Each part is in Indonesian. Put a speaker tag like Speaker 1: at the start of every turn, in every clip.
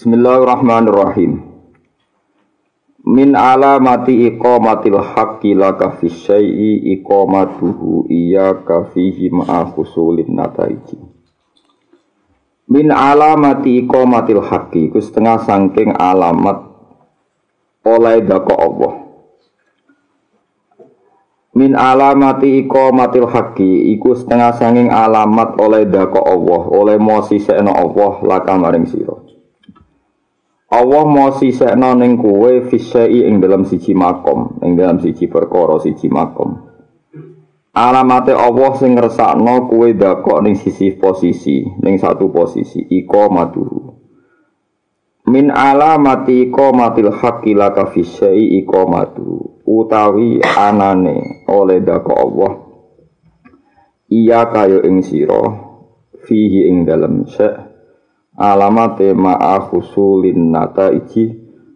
Speaker 1: Bismillahirrahmanirrahim. Min alamati iqamatil haqqi laka fi syai'i iqamatuhu iyyaka fihi ma'a husulin nataiji. Min alamati iqamatil haqqi ku setengah sangking alamat oleh dako Allah. Min alamati iqamatil haqqi iku setengah sangking alamat oleh dako Allah, oleh mosi sekno Allah laka maring. Allah mau sisekno ning kowe fisai ing dalam siji makom, ing dalam siji perkara siji makom. Alamate Allah sing ngersakno kowe dakok ning sisi posisi, ning satu posisi iko matu. Min alamati iko matil haqqi laka iko matu. Utawi anane oleh dakok Allah. Iya kayo ing sira fihi ing dalam syekh alamate ma'a husulin nata iki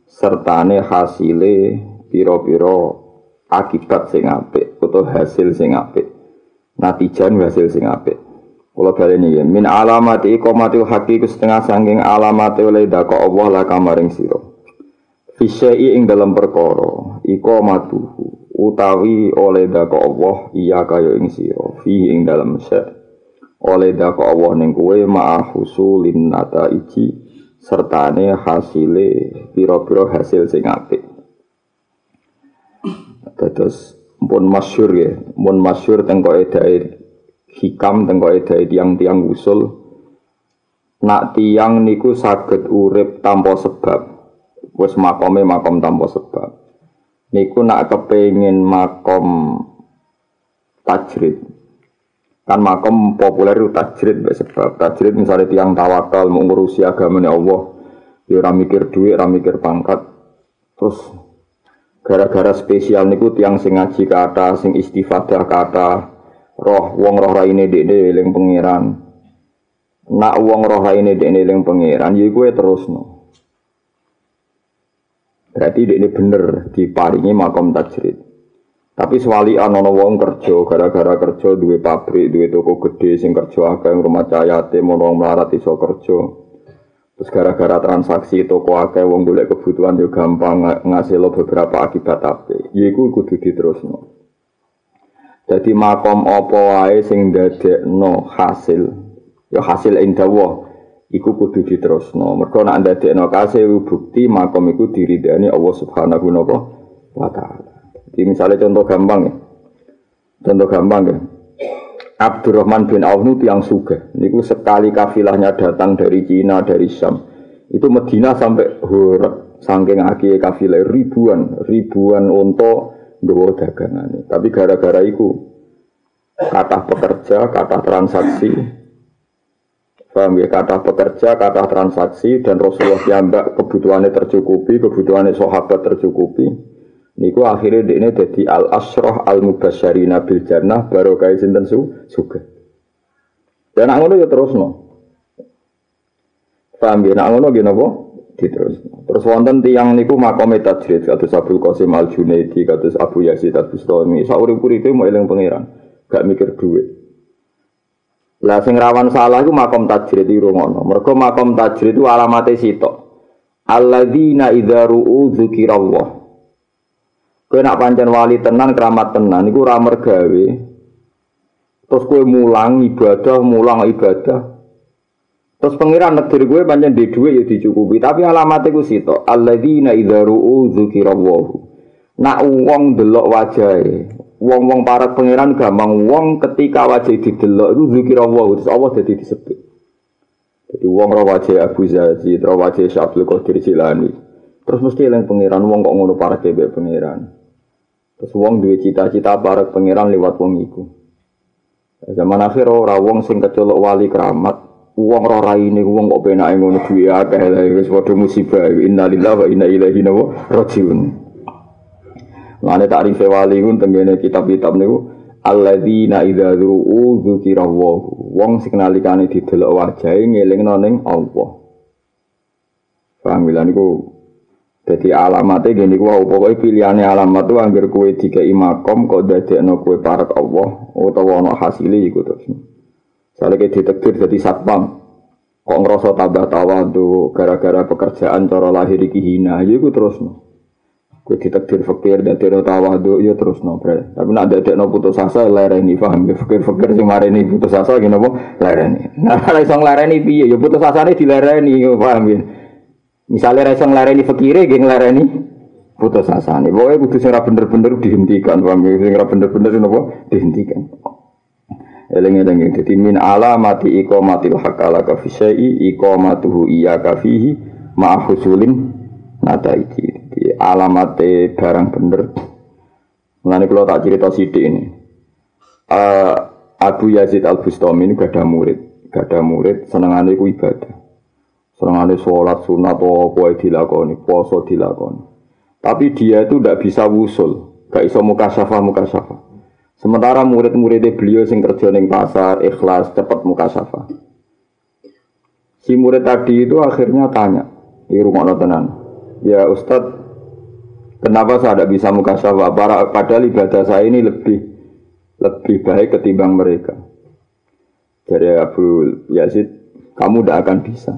Speaker 1: sertane hasile piro-piro akibat sing apik utawa hasil sing apik. Natijan hasil sing apik. Kula baleni ya min alamati iqamatil haqiqi setengah sangking alamate oleh dako Allah la kamaring sira. Fisyai ing dalam perkara iqamatuhu utawi oleh dako Allah iya kaya ing sira fi ing dalam syai oleh dako Allah ning kowe ma'a husulin nata iki sertane hasile piro-piro hasil sing apik. Terus pun masyur ya, pun masyur tengko edai hikam tengko edai tiang-tiang usul. Nak tiang niku saged urip tanpa sebab. Wis makome makom tanpa sebab. Niku nak kepengin makom tajrid kan makom populer itu tajrid sebab tajrid misalnya tiang tawakal mengurusi agama Allah. Ya ora mikir duit ora mikir pangkat. Terus gara-gara spesial niku tiang sing ngaji kata sing istifadah kata roh wong roh raine dekne eling pangeran nak wong roh raine dekne eling pangeran ya gue terus no berarti dekne bener diparingi makom tajrid tapi sewali anono wong kerja, gara-gara kerja duwe pabrik, duwe toko gede sing kerja akeh rumah cayate mono melarat iso kerja. Terus gara-gara transaksi toko akeh wong golek kebutuhan yo gampang ngasih lo beberapa akibat ape. Yiku kudu diterusno. Jadi makom apa wae sing ndadekno hasil, ya hasil indawa iku kudu diterusno. Mergo nek ndadekno kasil bukti makom iku diridani Allah Subhanahu wa taala. Jadi misalnya contoh gampang ya. Contoh gampang ya. Abdurrahman bin Auf itu yang suga. Niku sekali kafilahnya datang dari Cina, dari Syam. Itu Medina sampai hurat. Saking aki kafilah ribuan, ribuan untuk nggawa dagangan. Tapi gara-gara itu kata pekerja, kata transaksi, paham ya, kata pekerja, kata transaksi, dan Rasulullah yang kebutuhannya tercukupi, kebutuhannya sahabat tercukupi, Niku akhirnya ini jadi al asroh al mubasyarina bil jannah baru kaya sinten su suga. Dan nak ngono ya terus no. Paham ya nak ngono gini apa? Diterus. Terus wonten tiang niku makome tajrid kados Abdul Qasim Al Junaidi kados Abu Yazid Al Bustami. Saurip-uripe mau eling pangeran, gak mikir duit. Lah sing rawan salah iku makom tajrid iki ngono. Mergo makom tajrid itu alamate sitok. Alladzina idza ru'u dzikrallah Kowe nak pancen wali tenan, keramat tenan, iku ora mergawe. Terus kowe mulang ibadah, mulang ibadah. Terus pangeran negeri kowe pancen di dhuwit ya dicukupi, tapi alamat iku sitok. Alladzina idza ru'u dzikrallah. Nak wong delok wajahe, wong-wong para pangeran gampang wong ketika wajah didelok itu dzikrallah, terus Allah jadi disebut. Jadi wong ra wajah Abu Zazi, ra wajah Syabdul Qadir Jilani. Terus mesti eling pangeran wong kok ngono para kebe pangeran. Terus wong duwe cita-cita para pangeran lewat wong iku. Zaman akhir ora wong sing kecolok wali keramat, wong ora raine wong kok penake ngono duwe akeh lha wis padha musibah. Innalillahi wa inna ilaihi rajiun. Lane takrif wali ku tengene kitab-kitab niku alladzina idza dzuru dzukirallahu. Wong sing nalikane didelok wajahe ngelingno ning Allah. Paham niku jadi alamatnya gini wow pokoknya pilihannya alamat tuh anggar kue tiga imakom kok no kue parak Allah utawa no hasili iku terus. Soalnya kayak ditektir jadi satpam. kok ngerasa tambah tuh gara-gara pekerjaan cara lahir iki hina ya iku terus no. Kue ditakdir fakir dan tidak tuh ya terus no bre. Tapi nak ada no putus asa lereni paham ya fakir fakir sing ini putus asa gini apa lereni. Nah kalau isong lereni piye ya putus asa ini dilereni paham ya. Misalnya isong lereni fakire geng lereni putus asa nih. Pokoknya kudu sing bener-bener dihentikan paham ya. Sing bener-bener apa dihentikan. Eling-eling dadi min alamati iqamatil hakala ka fi syai'i iqamatuhu iyyaka fihi ma husulin nataiji. Di alamate barang bener. Mulane kalau tak cerita sidik ini. Uh, Abu Yazid Al Bustami ini gak ada murid, gak ada murid, senengane ku ibadah. Senengane sholat sunat atau apa dilakoni, puasa dilakoni. Tapi dia itu tidak bisa wusul, gak iso mukasyafah mukasyafah. Sementara murid-muridnya beliau sing kerja ning pasar, ikhlas, cepat muka safa. Si murid tadi itu akhirnya tanya di rumah tenan. Ya Ustadz, kenapa saya tidak bisa muka safa? Padahal ibadah saya ini lebih lebih baik ketimbang mereka. Jadi Abu Yazid, kamu tidak akan bisa.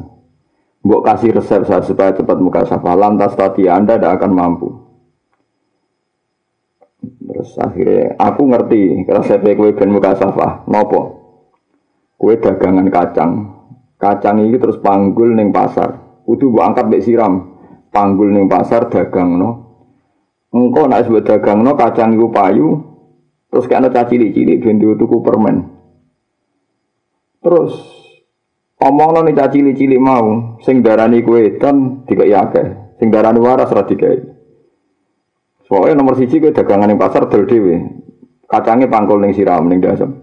Speaker 1: Mbok kasih resep saya supaya cepat muka safa. Lantas tadi Anda tidak akan mampu. Terus akhirnya aku ngerti resep kue ben muka safa. Nopo? Kue dagangan kacang. Kacang ini terus panggul neng pasar. Kudu bu angkat bek siram. Panggul neng pasar dagang no. Engkau nak sebut dagang no kacang itu payu. Terus karena cacili-cili bentuk tuku permen. Terus omong nih cacili-cili mau. Sing darani kue dan tiga yake. Sing darani waras radikal. Soalnya nomor siji ke dagangan yang pasar dol dewe. Kacangnya pangkul ning siram ning dasem.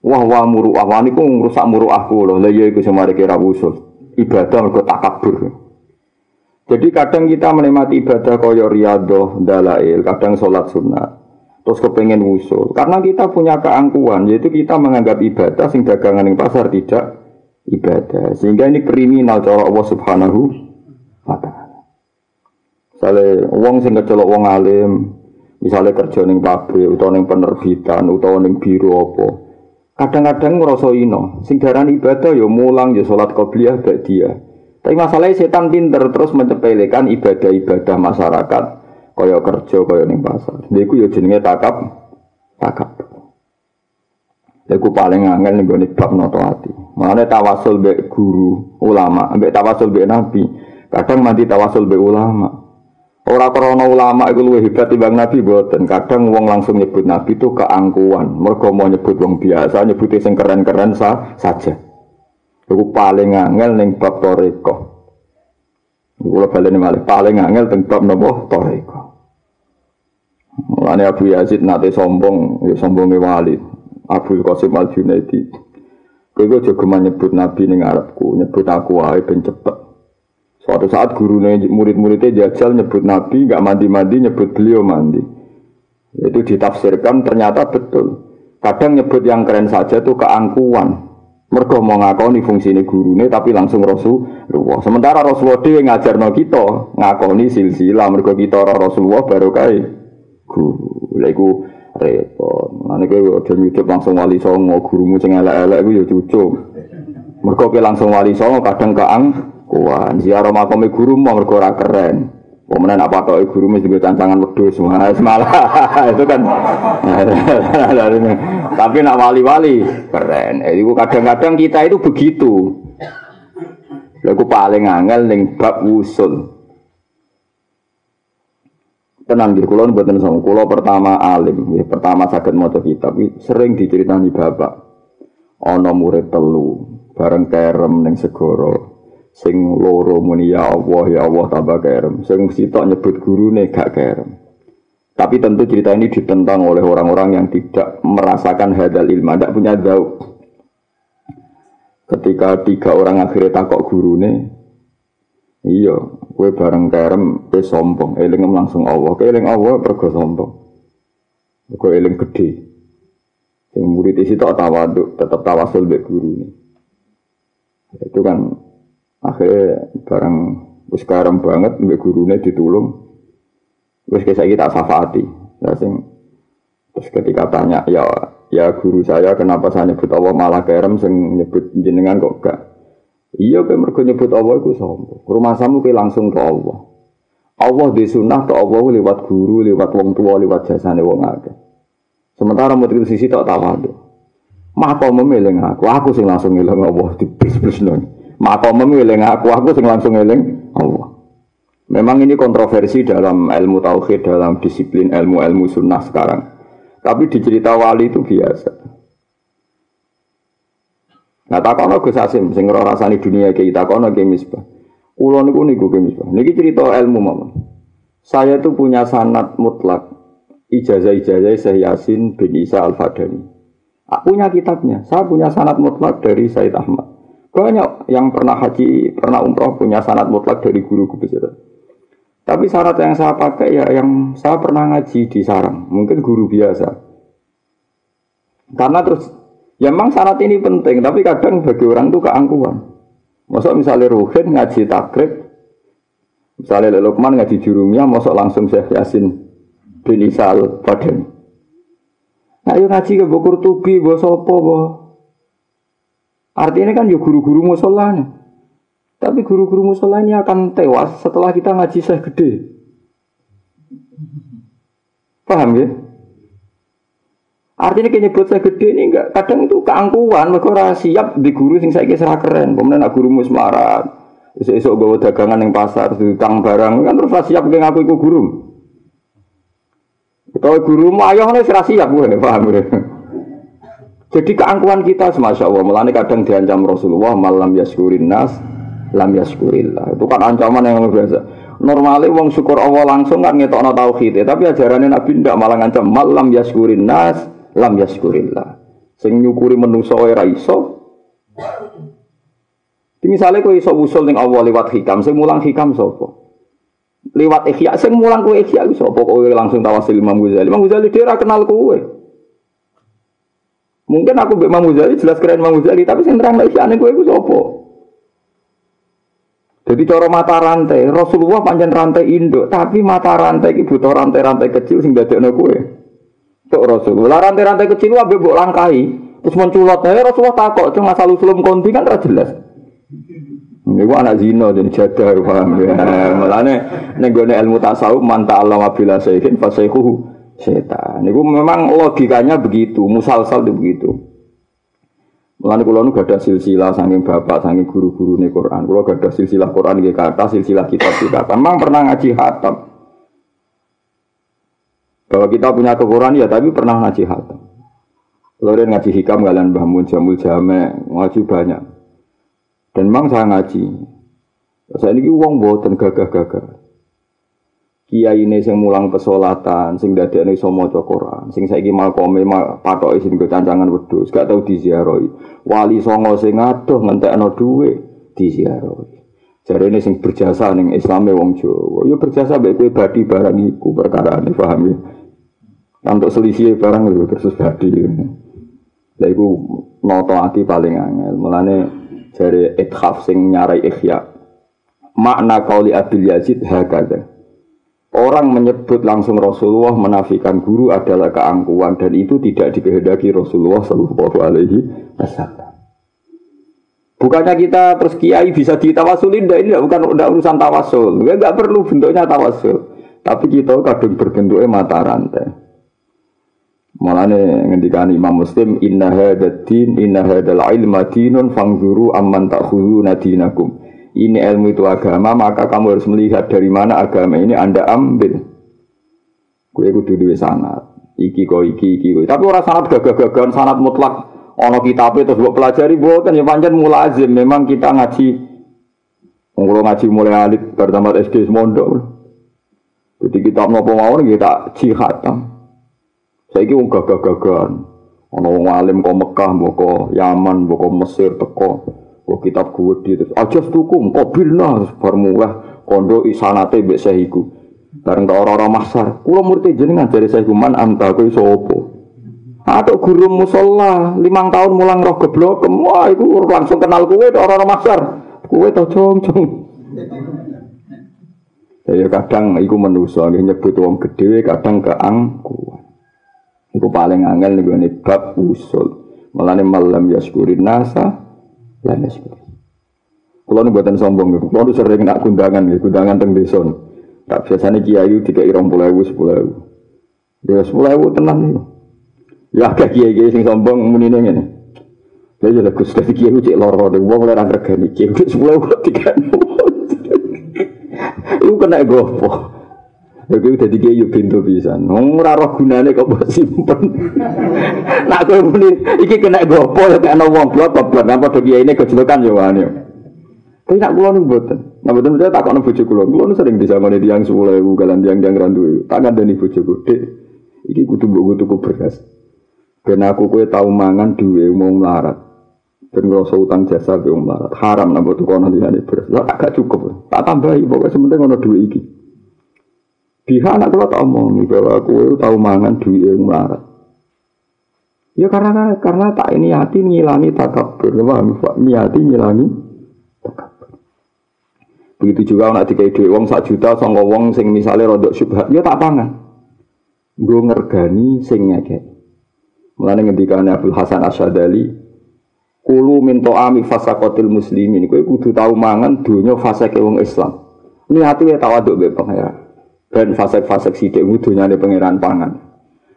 Speaker 1: Wah wah muru wah niku ngrusak muru aku loh. Lah iya iku semare kira usul. Ibadah mergo takabur. Jadi kadang kita menikmati ibadah koyo riyadhah, dalail, kadang sholat sunat. Terus kepengen usul. Karena kita punya keangkuhan, yaitu kita menganggap ibadah sing dagangan yang pasar tidak ibadah. Sehingga ini kriminal cara Allah Subhanahu wa taala. Misalnya uang sing kecelok wong alim, misalnya kerja ning pabrik utawa ning penerbitan utawa ning biro apa. Kadang-kadang ngerasa ino, sing darani ibadah ya mulang ya salat qabliyah dia. Tapi masalahnya setan pinter terus mencepelekan ibadah-ibadah masyarakat kaya kerja kaya ning pasar. Lha iku ya jenenge takap takap. Lha paling angel ning gone bab noto ati. Mane tawasul be guru, ulama, mbek tawasul be nabi. Kadang mati tawasul be ulama. Orang krono ulama itu lebih hebat timbang Nabi boten. Kadang wong langsung nyebut Nabi itu keangkuhan. Mereka mau nyebut wong biasa, nyebutnya sing keren-keren sa saja. Itu paling angel ning bab toreko. Kula paling angel teng bab napa toreko. Mulane Abu Yazid nate sombong, ya sombonge wali. Abu Qasim Al Junaidi. Kowe aja geman nyebut Nabi ning Arabku, nyebut aku wae ben cepet. Suatu saat guru murid-muridnya jajal nyebut Nabi, nggak mandi-mandi, nyebut beliau mandi. Itu ditafsirkan ternyata betul. Kadang nyebut yang keren saja tuh keangkuhan. Mergo mau ngakoni fungsi ini guru ini, tapi langsung Rasulullah. Sementara Rasulullah dia ngajar kita ngakoni silsilah. Mergo kita Rasulullah baru kai guru. Lagu repot. Nanti gue udah nyucup langsung wali songo gurumu ceng elek-elek gue ya cucup. Mergo langsung wali songo kadang keang Kuan ziarah makome guru mau mergo ora keren. Pemenang apa tau guru mesti gue tantangan wedhus semua malah itu kan. Tapi nak wali-wali keren. Itu kadang-kadang kita itu begitu. Aku paling angel ning bab usul. Tenang di kulon buatan sama kulo pertama alim, ya, pertama sakit motor kitab, sering diceritani bapak. Ono murid telu, bareng kerem neng segoro, sing loro muni ya Allah ya Allah tambah kerem. Sing sitok nyebut gurune gak kerem. Tapi tentu cerita ini ditentang oleh orang-orang yang tidak merasakan hadal ilmu tidak punya zauk ketika tiga orang akhirnya takok gurune iya gue bareng kerem gue sombong eling langsung Allah ke eling Allah pergo sombong gue eling gede yang murid isi tak tawaduk tetap tawasul be guru ini itu kan Akhirnya barang wis karam banget mbek gurune ditulung. Wis kayak tak safati. Lah sing terus ketika tanya ya Ya guru saya kenapa saya nyebut Allah malah kerem sing nyebut jenengan kok gak. Iya kayak mergo nyebut Allah iku sombong. Rumah samu kayak langsung ke Allah. Allah di sunnah ke Allah lewat guru, lewat wong tua, lewat jasane wong akeh. Sementara mau sisi tak tahu Maka memilih aku, aku sing langsung ngilang Allah di bis-bis Maka memilih aku, aku sing langsung ngilang Allah. Memang ini kontroversi dalam ilmu tauhid, dalam disiplin ilmu-ilmu sunnah sekarang. Tapi di cerita wali itu biasa. Nah takono Gus Asim sing ora rasani dunia iki takono ke misbah. Kulo niku niku ke misbah. Niki cerita ilmu mama. Saya tuh punya sanat mutlak ijazah-ijazah Syekh Yasin bin Isa Al-Fadani. Punya kitabnya. Saya punya sanat mutlak dari Said Ahmad. Banyak yang pernah haji, pernah umroh punya sanat mutlak dari guru guru besar. Tapi syarat yang saya pakai ya yang saya pernah ngaji di sarang, mungkin guru biasa. Karena terus, ya memang syarat ini penting, tapi kadang bagi orang itu keangkuhan. Masuk misalnya Ruhin ngaji takrib, misalnya Lukman ngaji jurumnya, masuk langsung Syekh Yasin bin Isal Badan. Nah, yuk ngaji ke Bokur Tubi, bawa sopo, bawa. Artinya kan yuk guru-guru musolanya. Tapi guru-guru musola ini akan tewas setelah kita ngaji saya gede. Paham ya? Artinya kayak nyebut saya gede ini enggak kadang itu keangkuhan, mereka siap di guru sing saya kisah keren. Kemudian nak guru musmarat, esok-esok bawa dagangan yang pasar, tukang barang kan terus siap dengan aku ikut guru. Kalau guru mau ayo nih siap gue, paham ya? Jadi keangkuhan kita, masya Allah, melani kadang diancam Rasulullah malam yaskurin nas, lam yaskurillah. Itu kan ancaman yang luar biasa. Normalnya wong syukur Allah langsung kan ngetokno tauhid, tapi ajarannya Nabi ndak malah ngancam malam yaskurin nas lam yaskurillah. Sing nyukuri menungso ora iso. Misalnya kowe iso usul ning Allah lewat hikam, sing mulang hikam sapa? Lewat ikhya, sing mulang kowe ikhya iso sapa kowe langsung tawasil Imam Ghazali. Imam Ghazali dia kenal kowe. Mungkin aku Mbak Imam Ghazali jelas keren Imam Ghazali, tapi sing terang ikhya ning kowe iku sapa? Jadi cara mata rantai, Rasulullah panjang rantai induk, tapi mata rantai ini butuh rantai-rantai kecil sing dadekno kowe. Tok Rasulullah rantai-rantai kecil wae mbok langkahi, terus menculot ae Rasulullah takok, cuma asal usulum konti kan ora jelas. Ini anak zina jadi jadah paham ya. Mulane ning gone ilmu tasawuf man ta'allama bila sayyin fasayhu setan. Niku memang logikanya begitu, musalsal itu begitu. Mulane kula nu gadah silsilah saking bapak, saking guru-guru nih Quran. Kula gadah silsilah Quran nggih kata, silsilah kitab kita. Memang pernah ngaji hatam. Bahwa kita punya kekurangan ya, tapi pernah ngaji hatam. Kalau ngaji hikam kalian bangun jamul jame, ngaji banyak. Dan memang saya ngaji. Saya ini uang buatan gagah-gagah kiai ini sing mulang pesolatan, sing dadi ini somo cokoran, sing saiki malkome mal patok sing go cancangan wedhus, gak tau diziarahi. Wali songo sing adoh ngentekno dhuwit diziarahi. Jare ini sing berjasa ning Islame wong Jawa. Yo berjasa mbek kowe badi barang iku perkara ini paham ya. Untuk selisih barang lho terus badi. Lha iku noto ati paling angel. Mulane jare ithaf sing nyarai ikhya. Makna kauli Abdul Yazid hakada. Orang menyebut langsung Rasulullah menafikan guru adalah keangkuhan dan itu tidak dikehendaki Rasulullah Shallallahu Alaihi Wasallam. Bukannya kita terus kiai bisa ditawasulin, ini bukan udah urusan tawasul, nggak perlu bentuknya tawasul. Tapi kita kadang berbentuknya mata rantai. Malah nih ngendikan Imam Muslim inna hadatin inna hadal ilma dinun fangzuru amman takhudhu nadinakum ini ilmu itu agama, maka kamu harus melihat dari mana agama ini Anda ambil. Kue kudu duwe sanat. Iki kok iki iki. Tapi orang sanat gagah-gagahan sanat mutlak. Ono kitab itu buat pelajari bukan ya panjang mulazim. Memang kita ngaji. Kalau ngaji mulai alit pertama SD semondok. Jadi kita mau mau kita jihad. Saya ini gagah-gagahan. Ono wong alim kok Mekah, kok Yaman, kok Mesir teko. Kok kitab di terus aja tukum kobilna bermulah kondo isanate mbek sehiku. Bareng orang-orang masar, kula murid jenengan dari saya man anta kowe? Atau guru musola limang tahun mulang roh geblok, wah itu langsung kenal kue orang-orang masar. Kue tau cong-cong. Ya kadang iku menuso nyebut wong gede kadang keangkuhan. Iku paling angel nih gue bab usul. Malah nih malam yaskurin nasa, ya yaskurin. Kalau nih buatan sombong, kalau sering nak kundangan, kundangan teng desa. Tak biasanya kiai ibu sepuluh ibu. Ya sepuluh ibu tenang nih. Ya kayak kiai kiai sing sombong muni nih ini. Ya jadi gus dari kiai cek loro deh, wong lerang regani kiai sepuluh ibu tiga. Ibu kena gopo. Ya kuwi dadi kiai yo pintu pisan. Wong ora roh gunane kok mbok simpen. Nak kowe muni iki kena gopo ya ana wong blok blok napa do kiai ini yo wane. Tapi nak kula niku mboten. Nah mboten saya takokno bojo kula. Kula sering disangoni tiyang 10000 kalian tiang-tiang randu. Tak kandani bojoku, Dik. Iki kudu mbok tuku beras. Ben aku kowe tau mangan duwe mau melarat. Ben ngrasa utang jasa ke wong melarat. Haram nang mbok tukono liyane beras. Lah agak cukup. Tak tambahi pokoke sementing ono duwe iki. Biha anak kula tak omongi bahwa kowe tau mangan duwe wong melarat. Ya karena karena tak ini hati ngilangi takabur, paham? Niati ngilangi Begitu juga nak dikai duit wong sak juta sangka wong sing misalnya rodok syubhat, ya tak pangan. Gue ngergani sing ngekek. Mulane ngendikane Abdul Hasan Asyadali, kulu minto ami fasakotil muslimin. Kowe kudu tahu mangan dunya fasake wong Islam. Niati ya tawaduk be pangeran. Dan fasek-fasek sidik dunyane pangeran pangan.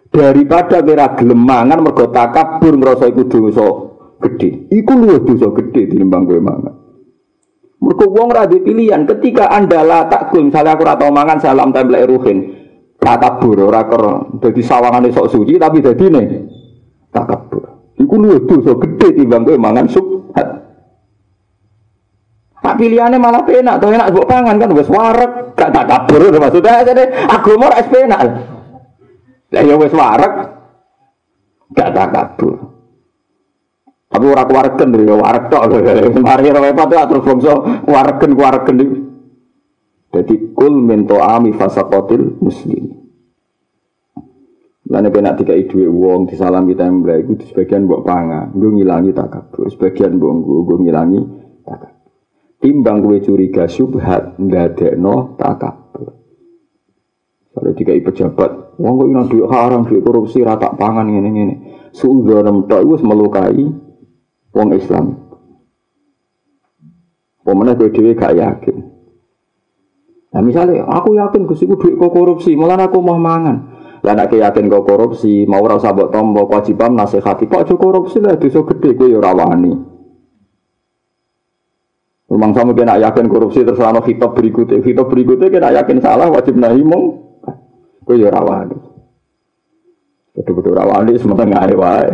Speaker 1: Daripada kira gelem mangan mergo takabur ngrasa iku dosa gede. Iku luwih dosa gede tinimbang kowe mangan. Mergo wong pilihan ketika Anda lah takul misalnya aku mangan salam templek ruhin. Takabur ora ker dadi sawangane sok suci tapi dadine takabur. Iku luwih dosa gede timbang kowe mangan subhat. Tak pilihannya malah penak, tuh enak buat pangan kan, wes warak, gak tak kabur, maksudnya jadi agama rais penak. Lah ya wes warak, gak tak kabur. Tapi ora kuwaregen ya wareg tok. Mari ora repot ya terus bangsa kuwaregen kuwaregen. Dadi kul min ami fasaqatil muslim. Nak dikai dhuwit wong disalam kita mbak iku sebagian mbok pangan, nggo ngilangi takabur, sebagian mbok nggo nggo ngilangi takabur. Timbang kowe curiga subhat ndadekno takabur. Kalau dikai pejabat, wong kok ina duit haram, duit korupsi, rata pangan ngene-ngene. Suudon tok wis melukai wong Islam. Pemenang gue dewi gak yakin. Nah misalnya aku yakin gue duit kok korupsi, malah aku mau mangan. Lah nek yakin kok korupsi, mau ora usah mbok tombo kewajiban nasihati. Kok aja korupsi lah dosa gede kowe ya ora wani. Memang sama kena yakin korupsi terus ana kitab berikutnya, kitab berikutnya kena yakin salah wajib nahi mong. Kowe ya ora wani. Betul-betul ora wani semenengah wae.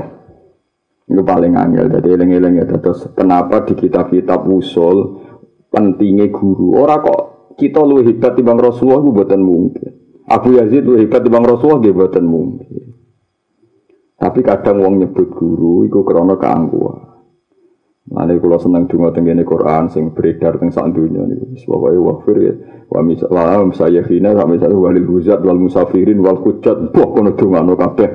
Speaker 1: Itu paling angel. Jadi eling-eling ya. Terus kenapa di kitab-kitab usul pentingnya guru. Orang kok kita lu hebat di bang Rasulullah itu buatan mungkin. Abu Yazid lu hebat bang Rasulullah dia buatan mungkin. Tapi kadang wong nyebut guru itu karena keangkuhan. Nanti kalau senang dungo tenggine Quran sing beredar teng sak dunia niku pokoke wafir ya. Wa misal wa saya hina sampai satu walil huzat wal musafirin wal hujat. Boh kono dungano kabeh.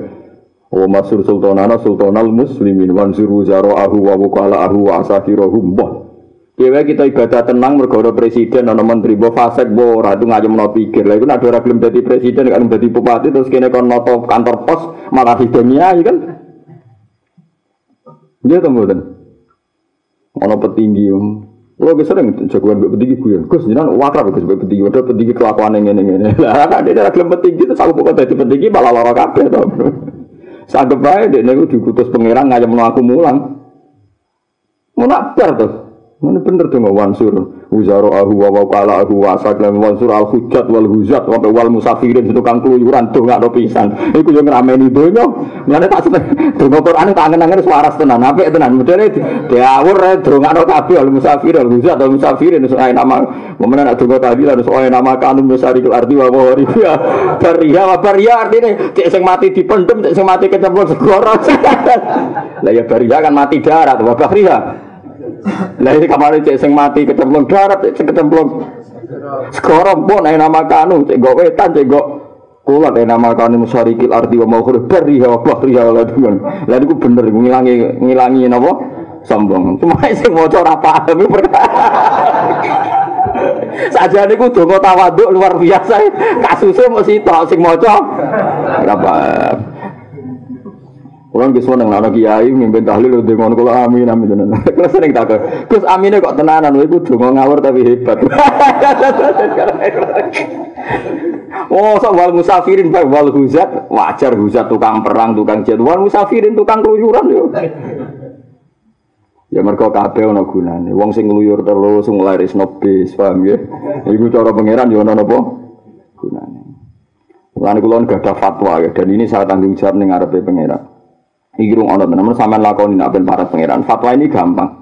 Speaker 1: Wa masur sultanana sultanal muslimin wansuru zara'ahu wa wukala'ahu wa asakirahum Mbah Dewe kita ibadah tenang mergo presiden ana menteri mbok fasek mbok ora itu ngayem no pikir. Lah iku nek ora gelem dadi presiden kan dadi bupati terus kene kon noto kantor pos malah hidupnya kan. Dia tuh mboten. Ana petinggi Lo bisa sering jagoan mbek petinggi gue. Gus jenengan wakrab Gus mbek petinggi, ada petinggi kelakuan ngene ngene. Lah nek dia gelem petinggi terus aku pokok dadi petinggi malah lara kabeh to. Sagep bae dek niku dikutus pangeran ngayem aku mulang. Munakbar tuh. Mana bener nggak wansur Wuzaro ahu wa kala ahu wa saklam wansur al hujat wal hujat wa wal musafirin itu kan keluyuran tuh nggak ada pisan. Iku yang ngameni donya. Mana tak seneng. Donga Quran tak angen-angen suara tenan. Apik tenan. Modele diawur dongakno kabeh al musafir al hujat al musafirin soal nama. Momen nak donga tahlilan soal nama kanun musarikul arti wa wa riya. Baria wa baria artine cek sing mati dipendem cek sing mati kecemplung segoro. Lah ya baria kan mati darat wa baria. Lah ini kemarin cek sing mati kecemplung darat, cek kecemplung sekorong pun ayo nama kanu, cek gak wetan, cek gak kulat ayo nama kanu musarikil arti wa mau kudu beri ya Allah dengan. Lah itu bener ngilangi ngilangi napa sombong. Cuma sing maca ora paham Saja niku donga tawaduk luar biasa. Kasusnya mesti tok sing maca ora paham. Orang nggih seneng ana kiai mimpin tahlil udah ngono kula amin amin tenan. Kula sering takut. Gus amine kok tenanan kowe kudu ngawur tapi hebat. Oh, so wal musafirin bae wal huzat wajar huzat tukang perang, tukang jet. Wal musafirin tukang keluyuran yo. Ya mergo kabeh ana gunane. Wong sing ngluyur terus nglarisno bis, paham ya? Iku cara pangeran yo ana napa? Gunane. Mulane kula gak ada fatwa ya dan ini saya tanggung jawab ning ngarepe pangeran. Iki rung ana tenan sampean lakoni nek ben para pangeran. Fatwa ini gampang.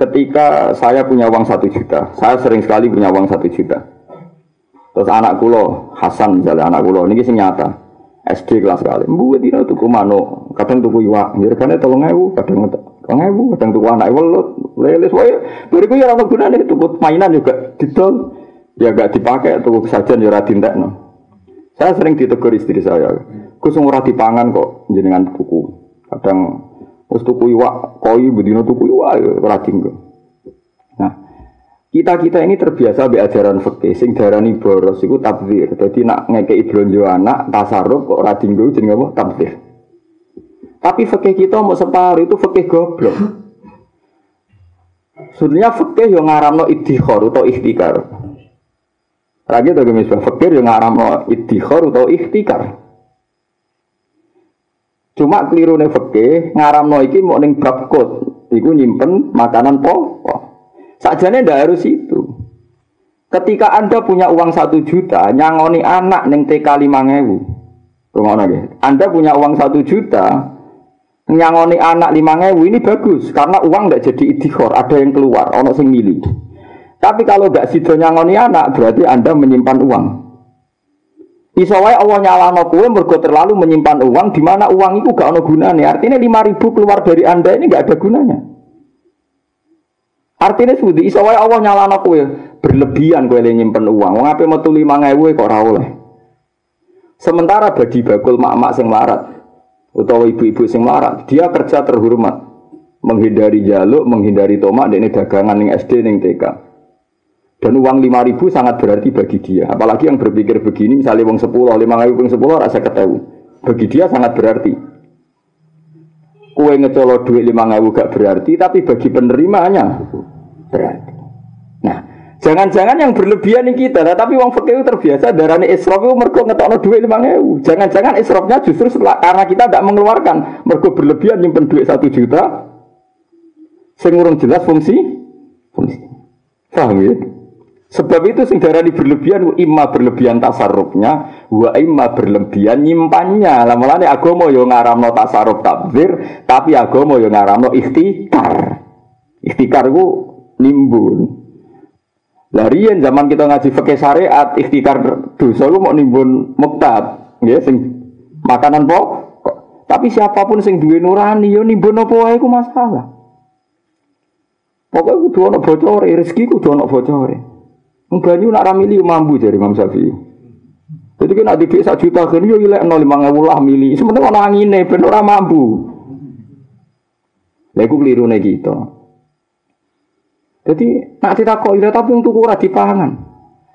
Speaker 1: Ketika saya punya uang satu juta, saya sering sekali punya uang satu juta. Terus anak kulo Hasan misalnya anak kulo ini sing nyata. SD kelas sekali. Mbu dina tuku mano, kadang tuku iwak, ya regane 3000, kadang 2000, kadang tuku anak welut, lele wae. Bariku ya ora gunane tuku mainan juga didol. Ya gak dipakai tuku sajian ya ora dintekno. Saya sering ditegur istri saya. Gus ora dipangan kok jenengan tuku. Kadang wis tuku iwak koi bedino tuku iwak ora Nah, kita-kita ini terbiasa be ajaran fikih sing darani boros iku tabdzir. Dadi nak ngekeki blonjo anak tasarruf kok ora dinggo jenenge apa? Tabdzir. Tapi fikih kita mau separuh itu fikih goblok. Sebenarnya fikih yang ngaramno iddikhar atau ikhtikar. Lagi tuh misal fikih yang ngaramno iddikhar atau ikhtikar. Cuma keliru nih fakih ngaram iki mau neng bab iku nyimpen makanan pokok. Sajane ndak harus itu. Ketika anda punya uang satu juta, nyangoni anak neng TK lima ngewu, rumah Anda punya uang satu juta, nyangoni anak lima ngewu ini bagus karena uang ndak jadi idihor, ada yang keluar, ono sing milih. Tapi kalau nggak sido nyangoni anak, berarti anda menyimpan uang. Iso wae Allah nyalano kowe mergo terlalu menyimpan uang di mana uang itu gak ono gunanya. Artinya 5000 keluar dari Anda ini gak ada gunanya. Artinya sudi iso wae Allah nyalano kowe berlebihan kowe nyimpen uang. Wong ape metu 5000 kok ora oleh. Sementara bagi bakul mak-mak sing larat utawa ibu-ibu sing larat, dia kerja terhormat, menghindari jaluk, menghindari tomak, ini dagangan ning SD ning TK. Dan uang lima ribu sangat berarti bagi dia. Apalagi yang berpikir begini, misalnya uang sepuluh, lima ribu, uang sepuluh, rasa ketemu. Bagi dia sangat berarti. Kue ngecolok duit lima ribu gak berarti, tapi bagi penerimanya berarti. Nah, jangan-jangan yang berlebihan ini kita, tapi uang fakir terbiasa darahnya israf itu mergo ngetokno duit lima ribu. Jangan-jangan israfnya justru setelah, karena kita tidak mengeluarkan, mergo berlebihan nyimpen duit satu juta, sing jelas fungsi, fungsi. Paham ya? Sebab itu sing darani berlebihan imma berlebihan tasarrufnya wa imma berlebihan nyimpannya. Lah mulane agama yo ngaramno tasarruf takbir, tapi agama yo ngaramno ikhtikar. Ikhtikar ku nimbun. Lah riyen zaman kita ngaji fikih syariat ikhtikar dosa ku mau nimbun muktab, nggih sing makanan pokok. Tapi siapa pun sing duwe nurani yo nimbun apa wae ku masalah. Pokoknya kudu ana bocor, rezeki kudu ana bocor. Banyu nak ramili mampu dari Imam Syafi'i. Jadi kan ada satu juta kan yo ilek nol lima ribu lah mili. Sebenarnya orang angin nih, bener orang mampu. Keliru nih kita. Jadi nak tidak kok ira tapi untuk kurang dipangan.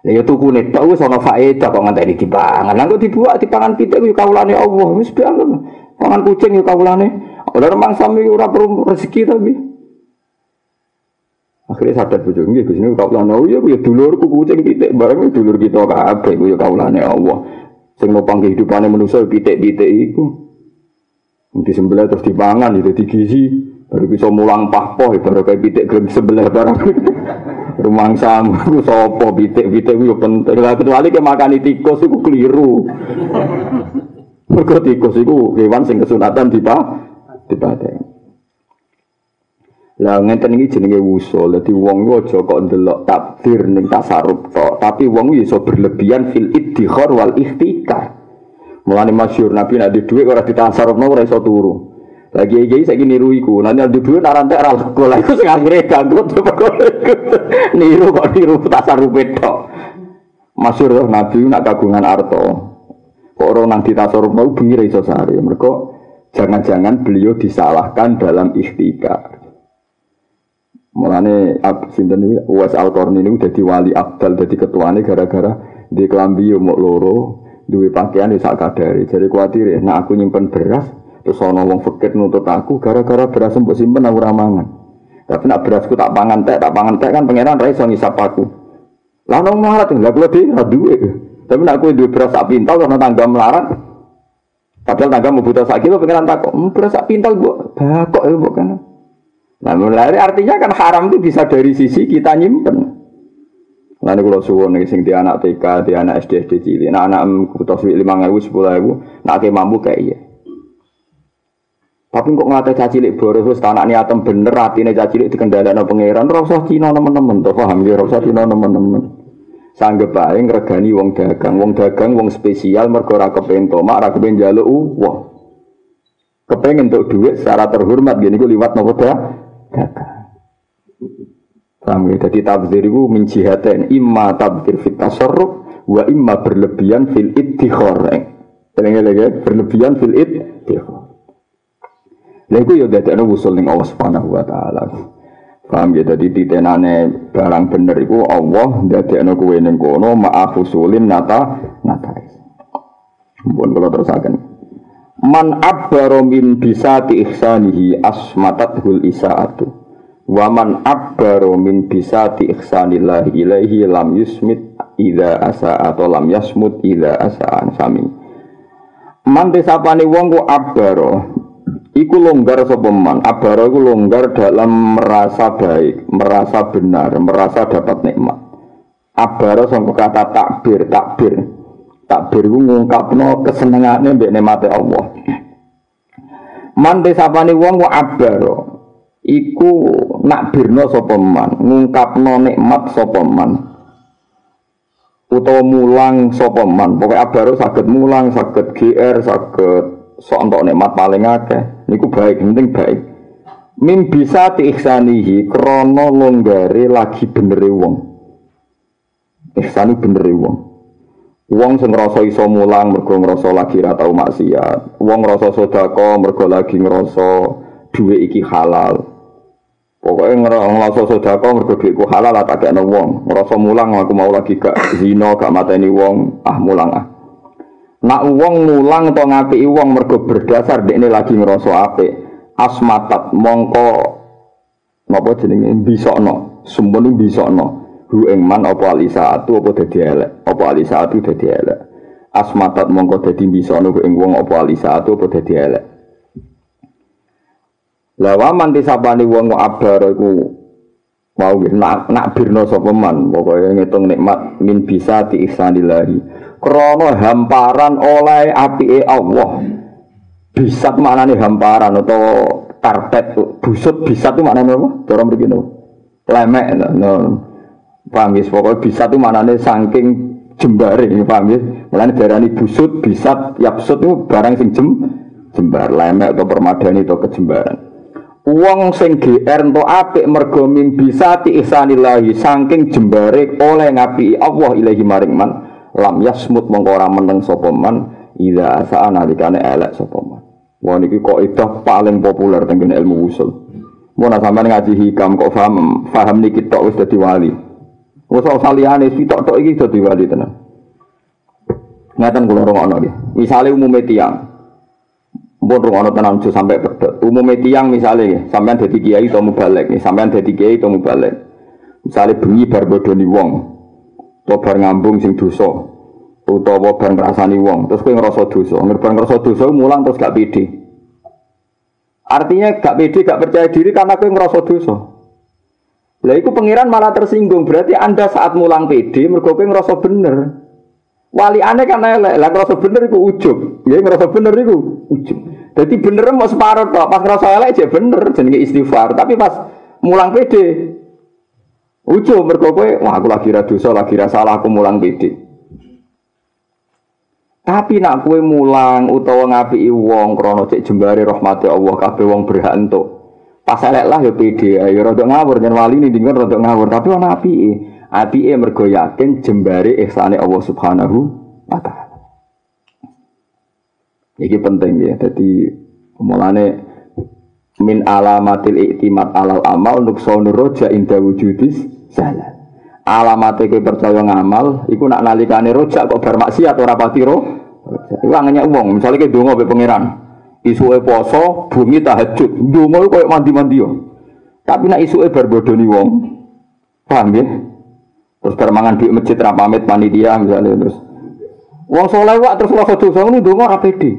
Speaker 1: Ya ya tuku nih tahu sono faedah kok ngantai dipangan. Lalu dibuat dipangan pitik yo kaulane Allah. Wis biang pangan kucing yo kaulane. Ora remang sami ora perlu rezeki tapi. Akhirnya sadar bojo nggih Gus niku kawulane oh iya ya dulurku kucing pitik bareng dulur kita kabeh ku ya kawulane Allah. Sing nopang kehidupane manusa pitik-pitik iku. Disembelih terus dipangan itu digizi baru bisa mulang pahpoh baru kayak pitik gelem sebelah barang. Rumang samu sapa pitik-pitik ku penting. Lah kecuali ke makan tikus iku keliru. Mergo tikus iku hewan sing kesunatan dipah dipaten. Lah ngenten iki jenenge wusul. Dadi wong ku aja kok ndelok takdir ning tasarruf tok, tapi wong iso berlebihan fil iddikhar wal ikhtikar. Mulane masyhur Nabi nek di dhuwit ora ditasarrufno ora iso turu. Lagi iki saiki niru iku. Lah nek di dhuwit ora entek ora lego. Lah iku sing akhire ganggu niru kok niru tasarruf tok. Masyhur Nabi nak kagungan arto. Kok ora nang ditasarruf mau bengi iso sare. Mergo jangan-jangan beliau disalahkan dalam ikhtikar. Mulane sinten iki Uwais Al-Qarni niku dadi wali abdal dadi ketuane gara-gara di kelambi yo loro, duwe pakaian sak kadare. Jadi kuwatir nah aku nyimpen beras, Terus ana wong fakir nuntut aku gara-gara beras mbok simpen aku ora mangan. Tapi nak berasku tak pangan tek, tak pangan tek kan pangeran ra iso ngisap aku. Lah nang melarat lha kula dhewe ra duwe. Tapi nak kowe duwe beras sak pintal karena tangga melarat. Padahal tangga mau butuh sak kilo pangeran takok, "Hmm, beras sak pintal mbok bakok ya mbok kan." Nah, mulai artinya kan haram itu bisa dari sisi kita nyimpen. Lalu kalau suwon nih sing di anak TK, di anak SD SD cilik, nah anak butuh lima ribu sepuluh ribu, nak ke mampu kayak iya. Tapi kok ngate caci cilik boros wis anak niatem bener atine caci cilik dikendhalekno pangeran ora usah Cina teman-teman to paham ya ora usah Cina teman-teman. Sanggep ae ngregani wong dagang, wong dagang wong spesial mergo ora kepengin tomak, kepengin njaluk uang. Kepengen untuk duit secara terhormat gini gue liwat nopo dah dagang. Paham ya? Jadi tabzir itu menjihatin imma tabzir fit tasarruf wa imma berlebihan fil iddikhor. Tenang lagi berlebihan fil iddikhor. Lha iku ya dadekno usul ning Allah Subhanahu wa taala. Paham ya dadi titenane barang bener iku Allah dadekno kowe ning kono ma'af usulin nata nata. Mumpun kula terusaken. Man abbaro min bisati ihsanihi asmatathul isaatu. Wa man abbaro min bisati ihsanillahi ilaihi lam yusmit ida asa atau lam yasmut ida asaan sami. Man desapane wong ku abbaro Iku longgar sopeman, abara iku longgar dalam merasa baik, merasa benar, merasa dapat nikmat. Abara sangka kata takbir, takbir. Takbir iku ngungkapno kesenengane mbek nikmate Allah. Man desapane wong ku abara. Iku nakbirno sapa man, ngungkapno nikmat sapa man. Utawa mulang sapa man. Pokoke abara saged mulang, saged GR, saged sok untuk nikmat paling akeh niku baik penting baik min bisa diikhsanihi krono longgare lagi bener wong ihsani bener wong wong sing ngrasa iso mulang mergo ngrasa lagi ra tau maksiat. Wong ngrasa sedekah mergo lagi ngrasa duwe iki halal. Pokoknya ngerasa sedekah mergo duitku halal tak kena wong. Ngerasa mulang aku mau lagi gak zina gak mateni wong. Ah mulang ah. Nak uang mulang atau ngapi uang mergo berdasar ini lagi ngerasa ape asmatat mongko napa jenenge? Bisokno sumpun bisokno hu ing man apa atu apa dadi elek? Apa atu dadi elek? Asmatat mongko dadi bisokno ing wong apa atu apa dadi elek? Lawa man disabani wong abar iku mau nak nak birno sapa man? Pokoke ngitung nikmat min bisa di ihsanillahi. Krono hamparan oleh api Allah. Bisat mana nih hamparan atau karpet busut bisat itu mana nih orang begini lemek no. Paham ya? Pokoknya bisat itu mana nih saking jembari paham ya? Mulai darah busut bisat yapsut itu barang sing jem jembar lemek atau permadani atau kejembaran. Uang sing GR ento apik mergo bisa ti ihsanillahi saking jembare oleh ngapi Allah ilahi maring man lam yasmut mongko meneng sapa man ida asa nalikane elek sapa man. Wah niki kok itu paling populer tentang ilmu usul. Mau nak ngaji hikam kok paham paham niki tok wis dadi wali wis saliyane sitok tok iki dadi wali tenan ngaten kula rungokno nggih. Misale umume tiyang. Mbon rungokno tenan aja sampai pedot umume tiyang misale sampean dadi kiai atau mubalek sampean dadi kiai atau mubalek. Misale bengi bar bodoni wong utawa bar ngambung sing dosa utawa bar ngrasani wong terus kowe ngrasa dosa. Bar ngrasa dosa mulang terus gak pede. Artinya gak pede gak percaya diri karena kowe ngrasa dosa lah itu pangeran malah tersinggung. Berarti anda saat mulang pede mergo kowe ngrasa bener. Wali aneh kan elek. Lah ngrasa bener iku ujub. Ya ngrasa bener iku ujub. Jadi bener mau separuh tok. Pas ngrasa elek aja bener. Jenenge istighfar. Tapi pas mulang pede Ujo mergo kowe, wah aku lagi ra dosa, lagi ra salah aku mulang pede. Tapi nak kowe mulang utawa ngapiki wong krana cek jembare rahmati Allah kabeh wong berhak entuk. Pas elek lah ya pede, ya rada ngawur yen wali ning dingon rada ngawur, tapi ana apike. Apike mergo yakin jembare ihsane Allah Subhanahu wa taala. Iki penting ya. Jadi mulane min alamatil iktimat alal amal untuk roja inda wujudis jalan alamatnya ke percaya ngamal iku nak nalikane rojak kok bermaksiat ora pati ro iku angenya wong misalnya ke donga be pangeran Isuke poso, bumi tahajud. Ndonga koyo mandi-mandi yo. Tapi nek isuke bar bodoni wong. Paham ya? Terus bar mangan masjid ra pamit panitia misalnya terus. Wong soleh wak terus rasa dosa ngono ndonga ora pede.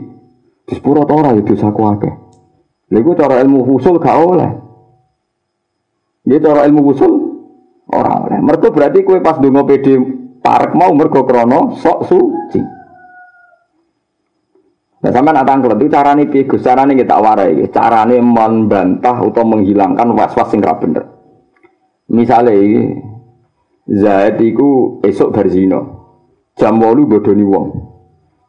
Speaker 1: Di sepuro ta ora ya dosaku akeh. Lha cara ilmu usul gak oleh. Dia cara ilmu usul ora oleh. Mergo berarti kowe pas ndonga pede parek mau mergo krana sok suci. Nah, sampai nak tangklet itu carane piye? Carane kita warai iki. Carane membantah atau menghilangkan was-was sing bener. Misale iki Zaid iku esuk berzina. Jam 8 bodoni wong.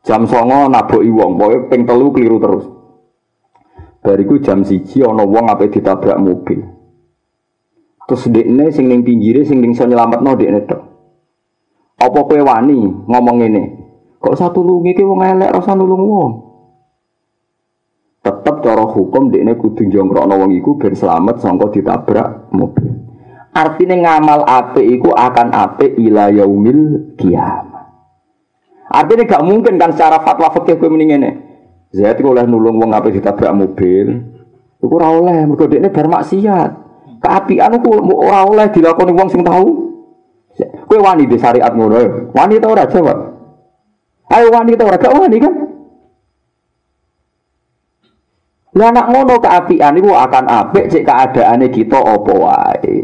Speaker 1: Jam 9 naboki wong, pokoke ping keliru terus. Bariku jam siji ana wong ape ditabrak mobil. Terus dekne sing ning pinggire sing ning iso nyelametno dekne tok. Apa kowe wani ngomong ngene? Kok satu lungi ki wong elek rasa nulung wong. Tetep cara hukum dekne kudu jongkrokno wong iku ben selamat sangka ditabrak mobil. Artinya ngamal ape iku akan ape ila yaumil kiamat. Artinya gak mungkin kan secara fatwa fikih kowe mending ngene. Zaid iku oleh nulung wong ape ditabrak mobil. Iku ora oleh mergo dekne bar maksiat. Keapian ku ora oleh dilakoni wong sing tahu. Kowe wani di syariat ngono. Wani ta ora jawab? Ayo wani ta ora gak wani kan? Lah anak ngono keapian itu akan apik cek keadaane kita apa wae.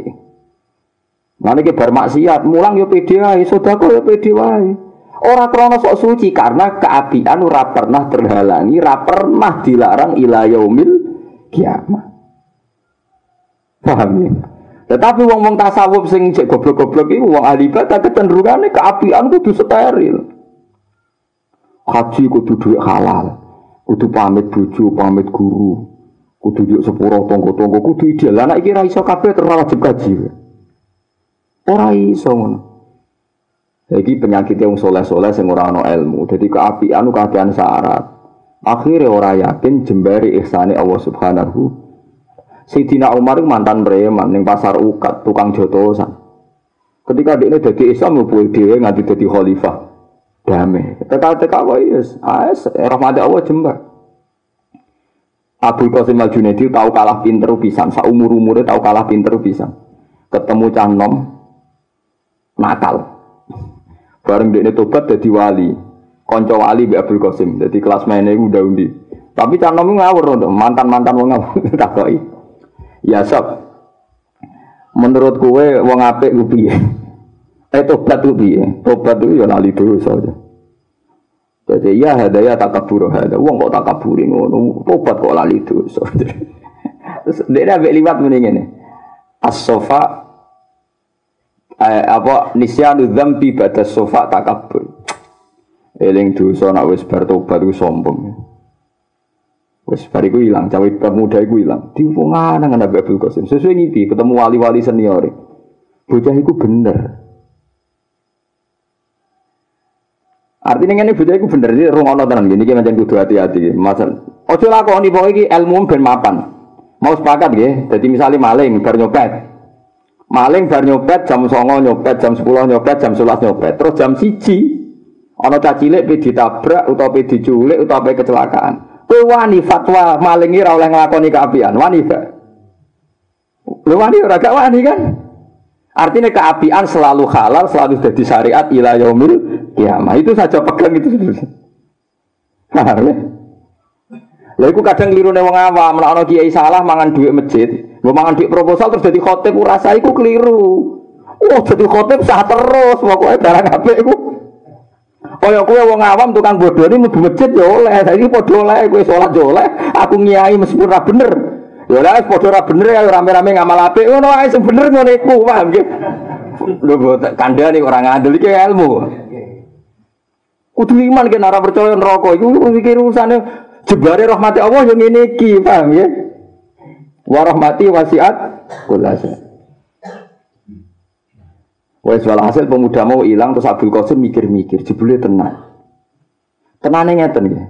Speaker 1: Mana ke bermaksiat, mulang yo pede wae, sedekah yo pede wae. Ora krana sok suci karena keapian ora pernah terhalangi, ora pernah dilarang ila yaumil kiamat. Paham ya? Tetapi wong wong tasawuf sing cek goblok-goblok iku wong ahli ibadah kecenderungane keapian kudu steril. Haji kudu duit halal. Kudu pamit bojo, pamit guru. Kudu yuk sepuro tonggo-tonggo, kudu ideal. Anak iki iso kabeh terus wajib kaji. Ora iso ngono. Jadi penyakit yang soleh-soleh sing ora ana ilmu. Jadi keapian kakean syarat. Akhirnya ora yakin jembari ihsane Allah Subhanahu. Sayyidina Umar mantan preman ning pasar ukat tukang jotosan. Ketika dia ini jadi Islam, dia nganti jadi khalifah damai. Teka-teka kok yes, as rahmat Allah jembar. Abu Qasim Al Junaidi tahu kalah pinter pisan, sa umur umurnya tahu kalah pinter pisan. Ketemu canom nakal. Bareng dia tobat jadi wali. Konco wali bi Abdul Qasim, jadi kelas mainnya udah undi. Tapi canom ngawur mantan mantan wong ngawur takoi. Ya sob, menurut kue wong apik piye? Eh tobat itu piye? Tobat itu ya lali dosa aja. Jadi ya hadaya takabur hada. Wong kok takaburi ngono. Tobat kok lali dosa. Terus dia ambek liwat mending ngene. As-sofa eh, apa nisyanu dzambi ba'da sofa takabur. Eling dosa nak wis bar tobat ku sombong. Wis bar iku ilang, cawe pemuda iku ilang. Diwungan nang Nabi Abdul Qasim. Sesuai ngipi ketemu wali-wali senior. Bocah iku bener. Artinya ini bocah itu bener ini rungono tenan gini macam kudu hati-hati. Masal, ojo lakoni pokoknya iki ilmu ben mapan. Mau sepakat ya. Jadi misalnya maling bar nyopet. Maling bar nyopet jam songo nyopet, jam sepuluh nyopet, jam sebelas nyopet. Terus jam siji ono cacilik pe ditabrak utawa pe diculik utawa pe kecelakaan. Kowe wani fatwa maling ora oleh nglakoni keapian. Wani gak? Lu wani ora wani kan? Artinya keapian selalu halal, selalu jadi syariat ila yaumil kiamah. Itu saja pegang itu. Paham ya? Lah iku kadang keliru wong awam, nek ana kiai salah mangan duit masjid, mau mangan duit proposal terus jadi khotib rasa iku keliru. Oh, jadi khotib sah terus, pokoknya barang apik iku. Kaya kowe wong awam tukang bodoh ini mlebu masjid ya oleh, saiki padha oleh kowe salat ya oleh, aku ngiyai meskipun ra bener. Ya lah padha ora bener ya rame-rame ngamal apik ngono wae sing bener ngono iku, paham nggih. Lho kandhane ora ngandel iki ilmu. Kudu iman kan ora percaya neraka iku iki urusane jebare rahmati Allah yang ngene iki, paham ya? Wa rahmati wasiat kulasa. Wes hasil pemuda mau hilang terus Abdul Qasim mikir-mikir, jebule tenang. Tenane ngeten ya.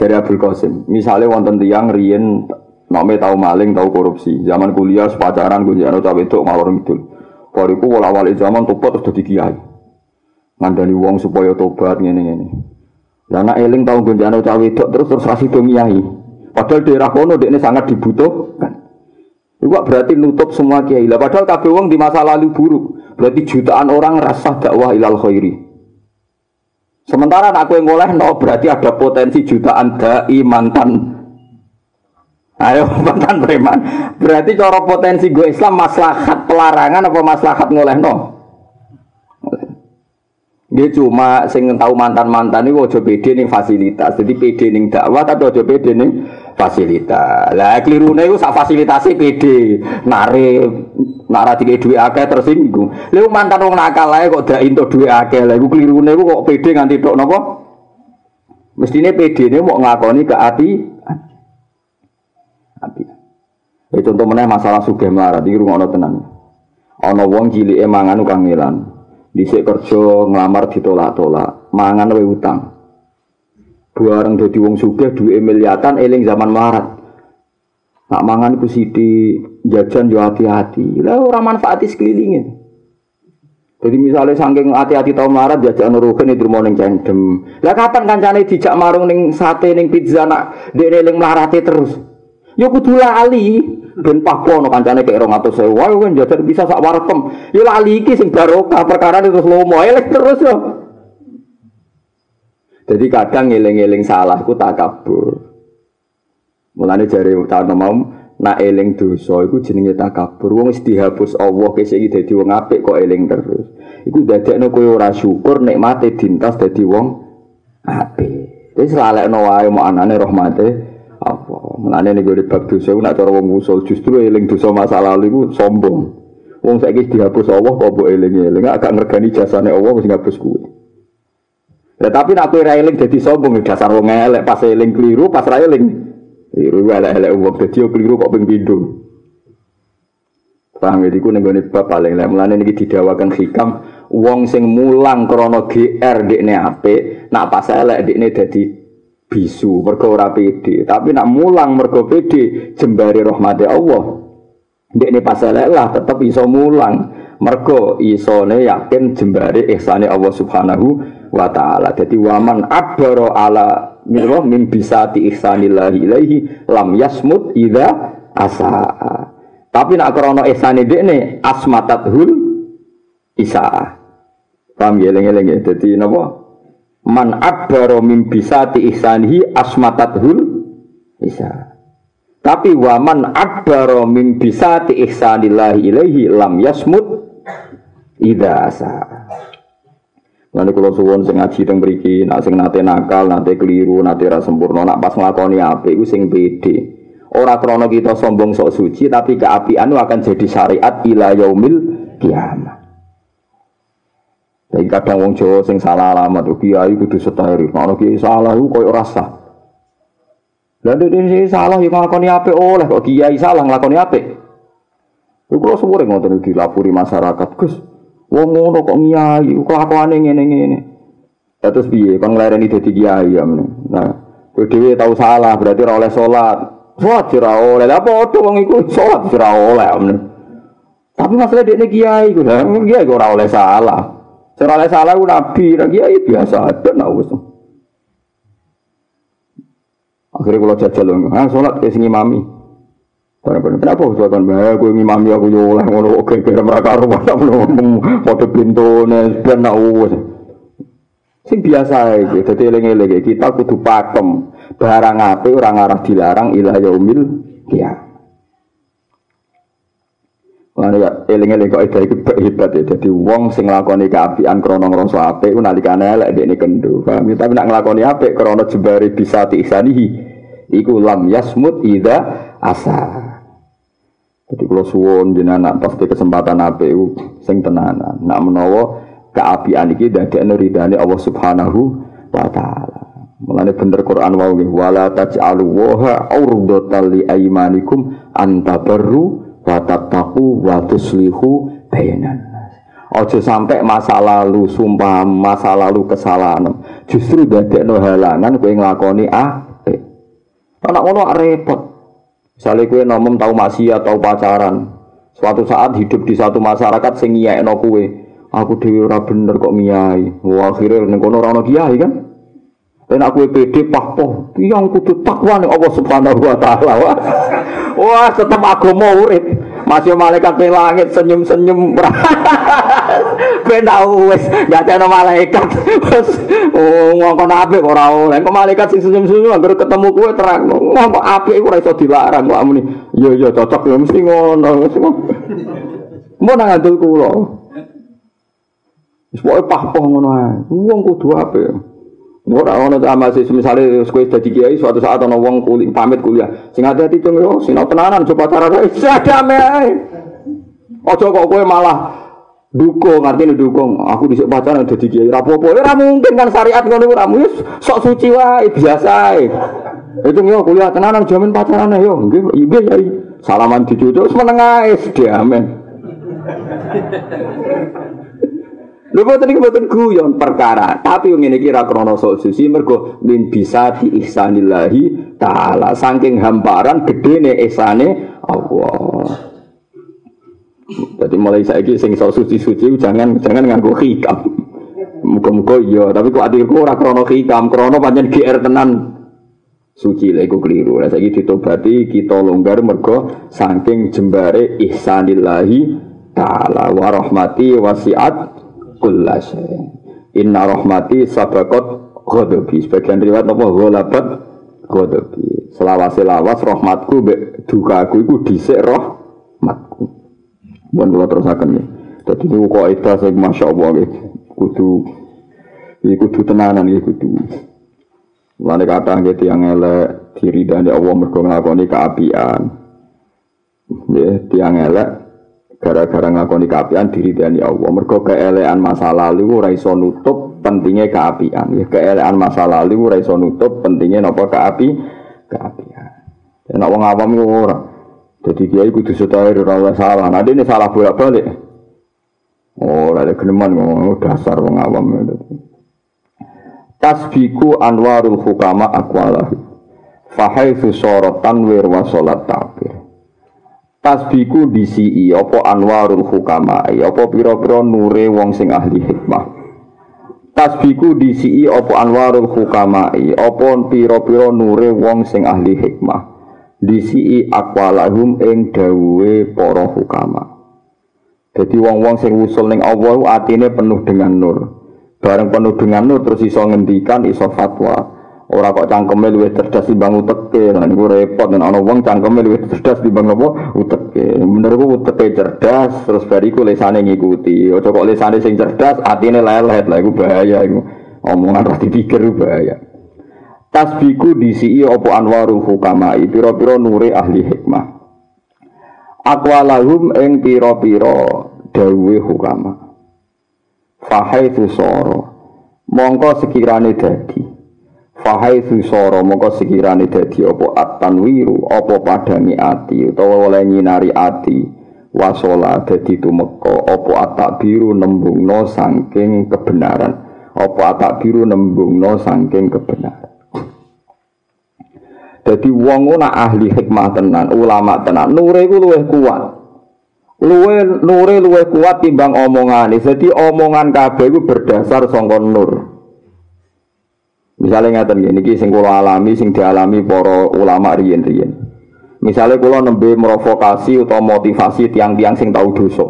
Speaker 1: Jari Abdul Qasim, misalnya wonten tiyang riyen Nome tahu maling, tahu korupsi. Zaman kuliah, sepacaran, gue jangan cawe itu ngalor itu. Bariku wala wali zaman tobat terus jadi kiai. Ngandani wong supaya tobat ngene ngene. Lah nak eling tahu jangan cawe itu terus terus dong kiai. Padahal daerah kono ini sangat dibutuhkan. Itu berarti nutup semua kiai. Lah padahal kabeh wong di masa lalu buruk. Berarti jutaan orang rasa dakwah ilal khairi. Sementara aku yang ngoleh no berarti ada potensi jutaan dai mantan Ayo mantan preman. Berarti cara potensi gue Islam maslahat pelarangan apa maslahat ngoleh no? Dia cuma sing tahu mantan-mantan ini ojo pede nih fasilitas. Jadi pede nih dakwah tapi ojo pede nih fasilitas. Lah keliru nih sak fasilitasi pede. Nare nara tiga dua akeh tersinggung. Lalu mantan wong nakal lah kok dak into dua akeh. Lalu keliru nih kok pede nganti tok nopo? Mestinya pede nih mau ngakoni ke hati. Hati. Ya contoh mana masalah suge melarat. Ini rumah tenang. Ono wong cilik emangan ukang ngilan. Dhisik kerja nglamar ditolak-tolak, mangan wae utang. Bareng dadi wong sugih duwe miliatan eling zaman marat. Nak mangan iku sithik, jajan yo hati-hati. Lah ora manfaati sekelilinge. Jadi misalnya saking hati-hati tau marat jajan rugen itu mau neng cendem. Lah kapan kancane dijak marung neng sate neng pizza nak dia neng melarati terus. Yo kudu lali. Ben pakono kancane kek 200.000 wae kan jajan bisa sak warkem ya lali iki sing barokah perkara terus lomo elek terus yo. Jadi kadang ngeling-eling salah ku takabur mulane jare tahun mau nak eling dosa iku jenenge takabur wong wis dihapus Allah kese iki dadi wong apik kok eling terus. Iku dadekno kowe ora syukur nikmate dintas dadi wong apik. Wis lalekno wae mau anane rahmate apa menane nih gue bab dosa nak cara wong usul justru eling dosa masa lalu itu sombong. Wong saiki dihapus Allah kok mbok eling eling agak ngergani jasane Allah wis ngapus kuwe. Ya, tapi nak kowe ra eling dadi sombong dasar wong elek pas eling keliru pas ra eling. Keliru elek-elek wong dadi keliru kok ping pindho. Paham ya, iku ning bab paling lek mulane niki didawakan hikam wong sing mulang krana GR dekne apik nak pas elek dekne dadi bisu mergo ora pede tapi nak mulang mergo pede jembari rahmati Allah. Ndek ini pasal lah tetap iso mulang. Mergo isone yakin jembari ihsane Allah Subhanahu wa taala. Jadi waman abaro ala mirwa min bisati ihsanillahi ilaihi lam yasmut ida asa tapi nak krono ihsane dekne asmatathul isa paham ya eling-eling jadi napa man abbaro min bisati ihsanihi asmatathul isa tapi waman abbaro min bisati ihsanillahi ilaihi lam yasmut ida asa Nanti kalau suwon sing ngaji teng mriki, nak sing nate nakal, nate keliru, nate ra sempurna, nak pas nglakoni apik iku sing pede. Ora krana kita sombong sok suci, tapi keapian akan jadi syariat ila yaumil kiamat. Tapi kadang wong Jawa sing salah alamat tuh kiai kudu setahiri. Kalau kiai salah itu koyo rasa. Dan ini salah yang ngelakoni apa oleh kok kiai salah ngelakoni apa? Itu kalau semua ngotot dilapuri masyarakat, Gus. Wong ngono kok kiai, kelakuan ini ini ini. Terus biye, kan ngelareni jadi kiai ya. Nah, kowe dhewe tahu salah, berarti ora oleh salat. Salat ora oleh. Lah padha wong iku salat ora oleh. Tapi masalah dekne kiai ku, kiai ora oleh salah. Serale salah ku nabi, ya biasa ada nak wis. Akhirnya kalau jajal loh, ah sholat kayak sini mami. Kenapa aku sholat bahaya, aku ngimami aku yo ngono oke kira mereka rumah tak ngomong foto pintu nih ben nak wis. Sing biasa iki, dadi eling-eling kita kudu pakem. Barang apik orang arah dilarang ilah yaumil kiamat. Mana ya eling-eling kok itu iku hebat ya. Jadi wong sing nglakoni kaapian krana ngrasa apik ku nalikane elek dekne kendo. Paham ya? Tapi nak nglakoni apik krana bisa tiisanihi iku lam yasmut ida asa. Jadi kalau suwon jenengan pasti kesempatan apik sing tenanan. Nak menawa keapian iki dadekno ridane Allah Subhanahu wa taala. Mulane bener Quran wau nggih wala taj'alu wa urdatan li aymanikum antabarru watattaku watuslihu bainan Ojo sampai masa lalu sumpah masa lalu kesalahan justru no halangan kowe nglakoni apik. Anak ngono repot. Misalnya kowe nomom tahu maksiat tahu pacaran. Suatu saat hidup di satu masyarakat sing nyekno kowe. Aku dhewe ora bener kok miyai. Wah akhirnya ning kono ora kiai kan. Dan aku PD pahpoh, yang kudu takwa nih Allah Subhanahu wa taala. Wah, wah tetap agama urip. Masih malaikat ning langit senyum-senyum. Ben tau wis gak ana malaikat. Oh ngomong apik ora oleh. Kok malaikat sing senyum-senyum anggere ketemu kowe terang. Ngomong apik iku ora iso dilarang kok muni. Iya iya cocok ya mesti ngono. Mau nang adul kula. Wis pokoke pahpoh ngono ae. Wong kudu apik. Ora ono sama sih misale kowe dadi kiai suatu saat ana wong kuli, pamit kuliah. Sing hati-hati cung yo, sing tenanan coba cara sadame ae. Aja kok kowe malah dukung artinya dukung. Aku dhisik pacaran dadi kiai. Ra apa-apa. Ora mungkin kan syariat ngono ora mungkin. Sok suci wae biasa ae. Itu yo kuliah tenanan jamin pacaran yo. Nggih nggih salaman dicucuk meneng ae. Diamen Lho boten iki boten guyon perkara, tapi ngene iki ra krana sok suci mergo min bisa di ihsanillahi taala saking hamparan gedene ihsane Allah. Jadi mulai saiki sing sok suci-suci jangan jangan nganggo hikam. Muga-muga iya, tapi kok atirku ora krana hikam, krana pancen GR tenan suci lha iku keliru. Lah saiki ditobati kita longgar mergo saking jembare ihsanillahi taala wa rahmati wasiat kulla Inna rahmati sabakot ghadabi. Sebagian riwayat apa ghalabat ghadabi. Selawas-selawas rahmatku mbek dukaku iku dhisik rahmatku. Mun kula terusaken ya. Dadi niku kok itu sing masyaallah nggih. Kudu iki kudu tenanan iki kudu. Lane kata nggih tiyang elek diri dan Allah mergo nglakoni keapian. Ya, tiang elek gara-gara ngakoni keapian diri dan ya Allah. Mergo keelean masa lalu ora iso nutup pentingnya keapian. Ya keelean masa lalu ora iso nutup pentingnya napa keapi keapian. Nek wong awam iku ora. Jadi dia kudu setahir ora salah. Nah ini salah bolak-balik. Oh ada geneman ngomong dasar wong awam itu tasbiku anwarul hukama aqwalahu. Fahaitsu sorotan wir wa salat tabir tasbiku disi apa anwarul hukama? Apa pira-pira nure wong sing ahli hikmah? Tasbiku disi apa anwarul hukama? Apa pira-pira nure wong sing ahli hikmah? Disi aqwalahum ing dawuhe para hukama. Jadi wong-wong sing usul ning Allah atine penuh dengan nur. Bareng penuh dengan nur terus iso ngendikan iso fatwa Ora kok cangkeme luwih cerdas timbang uteke, nah niku repot nek ana wong cangkeme luwih cerdas timbang apa uteke. Menurutku uteke cerdas terus bariku lesane ngikuti. Aja kok lesane sing cerdas atine lelet lah iku bahaya iku. Omongan ra dipikir bahaya. Tasbiku disi apa anwarul hukamai pira-pira nure ahli hikmah. Aqwalahum ing pira-pira dawuhe hukama. Fahai soro mongko sekirane dadi Fahai susoro moko sekirane dadi apa at-tanwiru apa padangi ati utawa oleh nyinari ati wasola dadi tumeka apa at-takbiru nembungno saking kebenaran apa at-takbiru nembungno saking kebenaran Jadi wong nak ahli hikmah tenan, ulama tenan, nure iku luwih kuat. Luwe nure luwih kuat timbang omongane. Jadi omongan kabeh iku berdasar sangka nur. Misalnya ngeten niki sing kula alami sing dialami para ulama riyen-riyen. Misalnya kula nembe merovokasi atau motivasi tiang-tiang sing tahu dosa.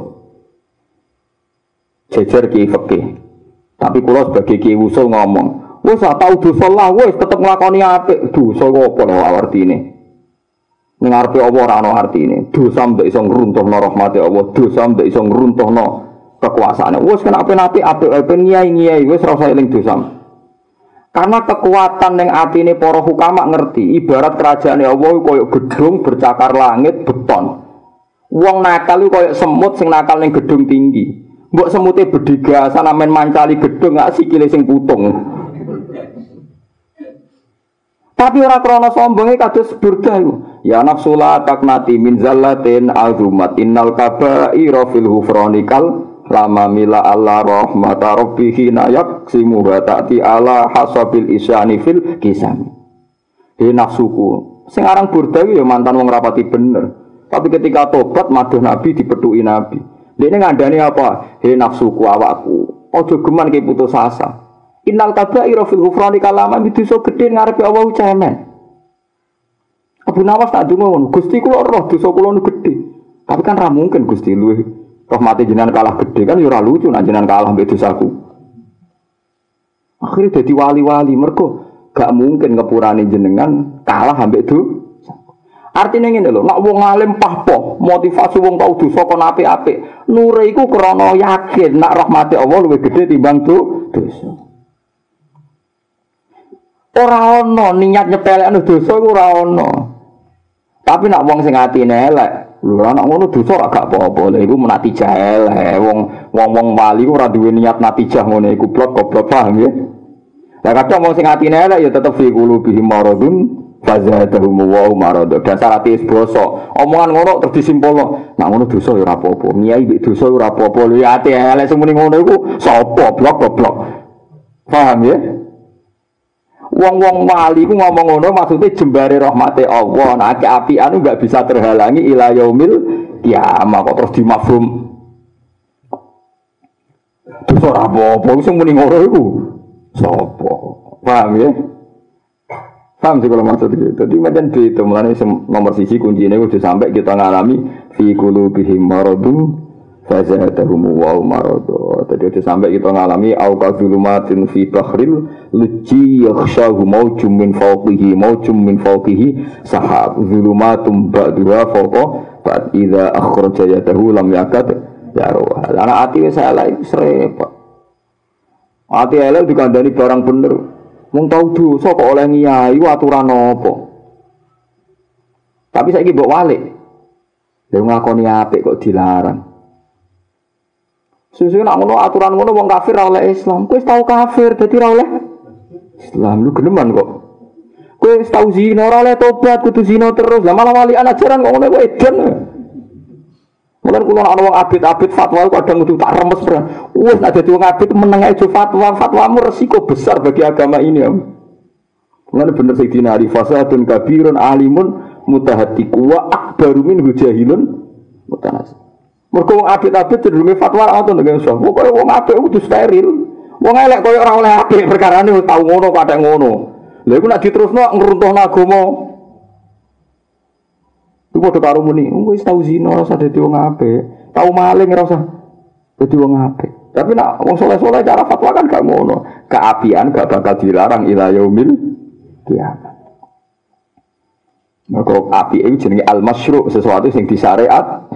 Speaker 1: Jejer ki fikih. Tapi kula sebagai ki usul ngomong, wis tau dosa lah wis tetep nglakoni apik. Dosa apa lho artine? Ning arepe apa ora ana artine. Dosa mbek iso ngruntuhno rahmate Allah, dosa mbek iso ngruntuhno kekuasaane. Wis kena apik-apik apik nyai-nyai wis ora eling dosa. Karena kekuatan yang hati ini para hukama ngerti, ibarat kerajaan Allah koyok gedung bercakar langit beton. Wong nakal koyok semut sing nakal gedung tinggi. Mbok semutnya berdiga sana main mancali gedung nggak sikile sing putung. Tapi orang krono sombongnya kados burda itu. Ya nafsula taknati min zallatin azumat innal kabaira fil hufronikal lama mila Allah rahmata rabbihi nayak simu ta'ti ala hasabil isyani fil kisami di nafsuku. Sing aran burda ya mantan wong rapati bener. Tapi ketika tobat maduh nabi dipetui nabi. Dia ngandani apa? He nafsuku awakku. Ojo geman ke putus asa. Innal kabaira fil ghufrani kalama itu so gede ngarepe Allah cemen. Abu Nawas tak ngono, Gusti kula roh dosa kula gede. Tapi kan ra mungkin Gusti luwih rahmati jenengan kalah gede kan ya ora lucu nek jenengan kalah mbek dosaku. Akhirnya jadi wali-wali mergo gak mungkin ngepurani jenengan kalah ambek itu. Artinya ini loh, nak wong alim pahpo, motivasi wong tau dosa kon apik-apik. Nure iku krana yakin nak rahmati Allah luwih gede timbang tuh dosa. Ora ana niat nyepelekno dosa iku ora ana. Tapi nak wong sing atine elek, lho anak ngono dosa ora gak apa-apa. Lha iku menati elek. Wong wong-wong wali ora duwe niat natijah ngono iku blok goblok paham ya. Lah kadang wong sing atine elek ya tetep fi qulubihim maradun fazadahum wa marad. Dasar ati bosok. Omongan ngono terus disimpulno. Nak ngono dosa ya ora apa-apa. Nyai mbek dosa ya ora apa-apa. Lho ya ati elek semuni ngono iku sapa blok goblok. Paham ya? Wong-wong wali ku ngomong ngono maksudnya jembare rahmate Allah. Nah, keapian enggak bisa terhalangi ila yaumil kiamah kok terus dimafhum. Terus ora apa-apa sing muni ngono? Paham ya? Paham sih kalau maksud itu. Jadi macam itu mulane nomor sisi kuncinya udah sampai kita ngalami fi qulubihim maradun fazadahum wa maradu. Tadi itu sampai kita ngalami au fi bahril luji yakhshahu maujum min fawqihi maujum min fawqihi sahab zulumatum ba'duha fawqa ba'd idza akhraja yadahu lam yakad yaruha. Ana ati wis elek repot. Ati elek dikandani barang bener. Wong tau dosa kok oleh ngiyai aturan apa? Tapi saiki mbok walik. Lha ngakoni apik kok dilarang. Susu nak ngono aturan ngono wong kafir ora oleh Islam. Kowe tau kafir dadi ora oleh Islam lu geneman kok. Kowe tau zina ora oleh tobat kudu zina terus. Lah malah wali ajaran kok ngono kowe edan. Mulane kula ana wong abid-abid fatwa kadang kudu tak remes ora. Wis nek dadi wong abid meneng ae fatwa, fatwamu resiko besar bagi agama ini. Ya. Mulane bener Sayyidina Ali fasadun kabirun alimun mutahatiku wa akbaru min hujahilun mutanasib. Mergo wong apik-apik cenderunge fatwa ngoten nek iso. Pokoke wong apik kudu steril. Wong elek koyo ora oleh apik perkarane tau ngono kadang ngono. Lha iku nek diterusno ngruntuhno agama. Iku padha karo muni, wis tau zina ora usah dadi wong apik. Tau maling ora usah dadi wong. Tapi nak wong soleh-soleh cara fatwa kan gak ngono. Keapian gak bakal dilarang ila yaumil kiamat. Maka api itu jenenge al-masyru' sesuatu yang disyariat.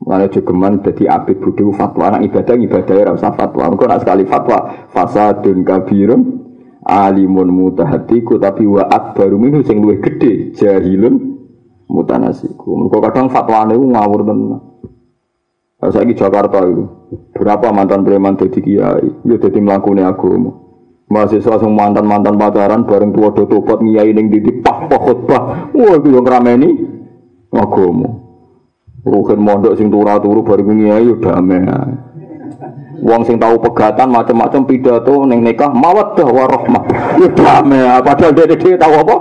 Speaker 1: Mana jogeman jadi abid budi fatwa anak ibadah ibadah ya rasa fatwa. Engkau nak sekali fatwa fasadun kabirun alimun mutahatiku tapi wa akbaru minhu sing luwih gede jahilun mutanasiku. Engkau kadang fatwa itu ngawur tenan. Kalau saya Jakarta itu berapa mantan preman jadi kiai, ya jadi melakukan agama. Mahasiswa yang mantan mantan pacaran bareng tua do tobat ngiyai ning di pah pah khutbah. Wah itu yang rameni agama. Ruhin mondok sing turu-turu baru ngiyai yo damai. Wong sing tahu pegatan macam-macam pidato ning nikah mawaddah warahmah. Yo damai. Padahal dia dia tahu apa?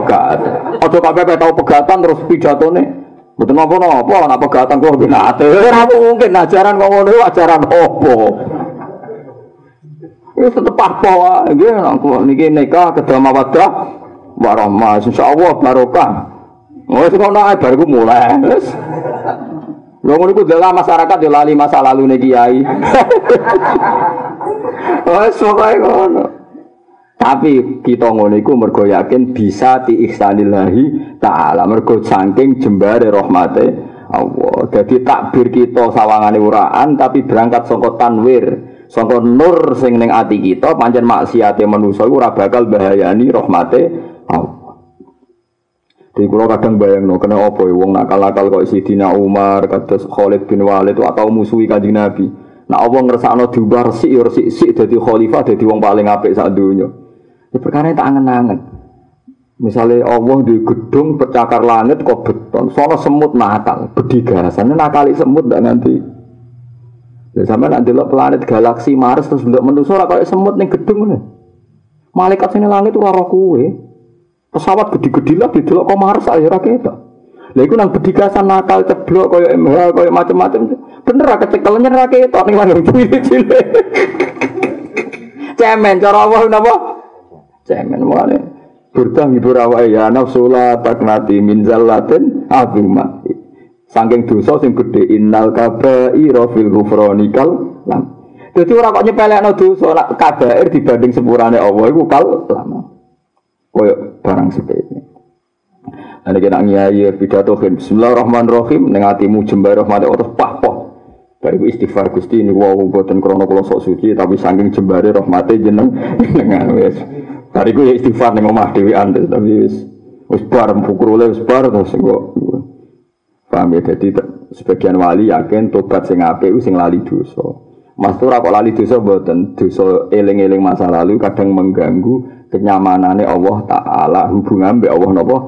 Speaker 1: Pegat. Aja kabeh tahu pegatan terus pidatone Betul apa apa anak pegatan kok binate. Ora mungkin ajaran kok ngono ajaran opo. Ini tetep apa wae nggih nang niki nikah kedua mawaddah warahmah. Insyaallah barokah. Itu ngono ae bar mulai. Wis. Lho ngono iku dalam masyarakat yo lali masa lalu nih kiai. Oh, pokoke ngono. Tapi kita ngono iku mergo yakin bisa diihsanillahi taala mergo saking jembare rahmate Allah. Jadi takbir kita sawangane uraan tapi berangkat saka tanwir, saka nur sing ning ati kita pancen maksiate manusa iku ora bakal bahayani rahmate Allah. Di kulo kadang bayang no, kena apa ya, wong nakal-nakal kok Sidina Umar, kados Khalid bin Walid atau musuhi kanjeng Nabi. Nah Allah ngersakno diubah resik ya resik sik dadi khalifah dadi wong paling apik sak donya. Ya perkara tak angen-angen. Misalnya Allah di gedung pecakar langit kok beton, sono semut nakal, bedigasan, nakali semut ndak nanti. Ya sama nanti lo planet galaksi Mars terus bentuk manusia ora semut ning gedung nih. Malaikat sini langit ora roh kue. Pesawat gede-gede lah di delok kok Mars ayo ra ketok. Lha nang bedigasan nakal ceblok koyo MH koyo macam-macam. Bener ra kecekel nyen ra ketok ning cilik-cilik. cemen cara Allah napa? Cemen mulane Burdah ngibur awake ya nafsu la taknati min zallatin azuma. Saking dosa sing gedhe innal kaba'ira fil ghufranikal lam. Dadi ora kok nyepelekno dosa kabair dibanding sepurane Allah iku kal lama. Koyo barang sepele. Ana kena ngiyai pidato kan Bismillahirrahmanirrahim ning atimu jembar rahmat Allah pah pah. Bariku istighfar Gusti ini wow boten krana kula sok suci tapi saking jembare rahmate jeneng jenengan wis. Bariku ya istighfar ning omah dhewean tapi wis wis bar pukurule wis bar terus kok. Paham ya sebagian wali yakin tobat sing apik sing lali dosa. Mas ora kok lali dosa boten dosa eling-eling masa lalu kadang mengganggu kenyamanannya Allah Ta'ala hubungan be Allah napa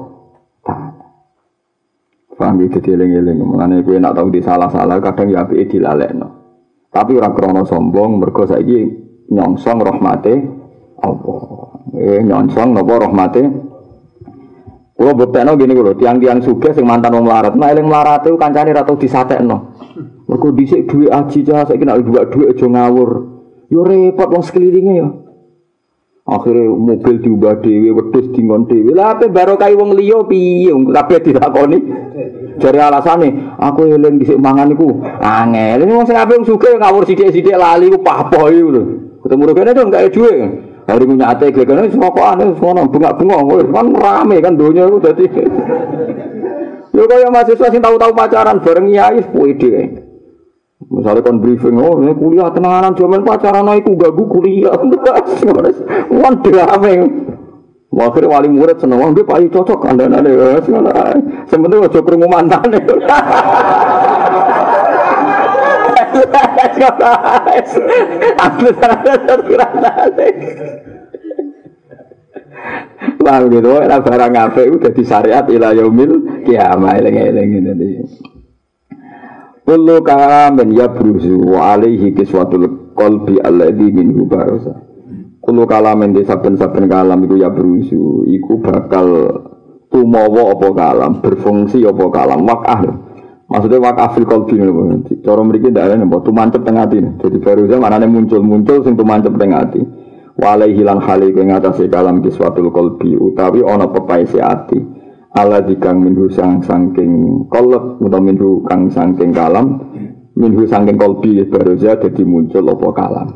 Speaker 1: Paham itu dieling-eling. Mulane kowe nak tahu di salah-salah kadang ya apike dilalekno. Tapi ora krana sombong mergo saiki nyongsong rahmate Allah. Eh nyongsong napa rahmate Kulo buktekno gini kulo, tiang-tiang sugih sing mantan wong melarat. Nah eling melarat itu kancane ra tau disatekno. Mergo dhisik dhuwit aji cah saiki nek dhuwit dhuwit aja ngawur. Yo repot wong sekelilinge yo. Akhirnya mobil diubah dewi, wedus dingon dewi. Lah apa baru kai wong liyo piye? Kabeh dilakoni. Jare alasane, aku eling dhisik mangan iku angel. Wong sing apik sugih ngawur sithik-sithik lali ku papoh iku lho. Ketemu rene dong gak dhuwit. Hari punya ate gegane semokoane sono bunga-bunga kan rame kan donya iku dadi. Yo kaya mahasiswa sing tahu-tahu pacaran bareng kiai pede. Misalnya kon briefing, oh ini kuliah tenanan zaman pacaran aku gak kuliah. Wan drame. Akhirnya wali murid seneng, wah dia payu cocok anda nade. Sebenarnya ojo kerungu mantan. Wah gitu, lah barang apa udah di syariat ila yaumil kiamah eling-eling gitu. Kullu kalamin yabruzu wa alaihi kiswatul qalbi alladhi minhu barasa. Kullu kalamin di saben-saben kalam iku yabruzu iku bakal tumawa apa kalam, berfungsi apa kalam, wakah. Maksudnya wakah fil qalbi ngono. Cara mriki ndak ana mbok tumancep teng ati. Jadi barusan manane muncul-muncul sing tumancep teng ati. Wa alaihi lan hali ing atase kalam kiswatul qalbi utawi ana pepaese ati ala dikang minhu sang sangking kolot atau minhu kang sangking kalam minhu sangking kolbi baruza jadi muncul apa kalam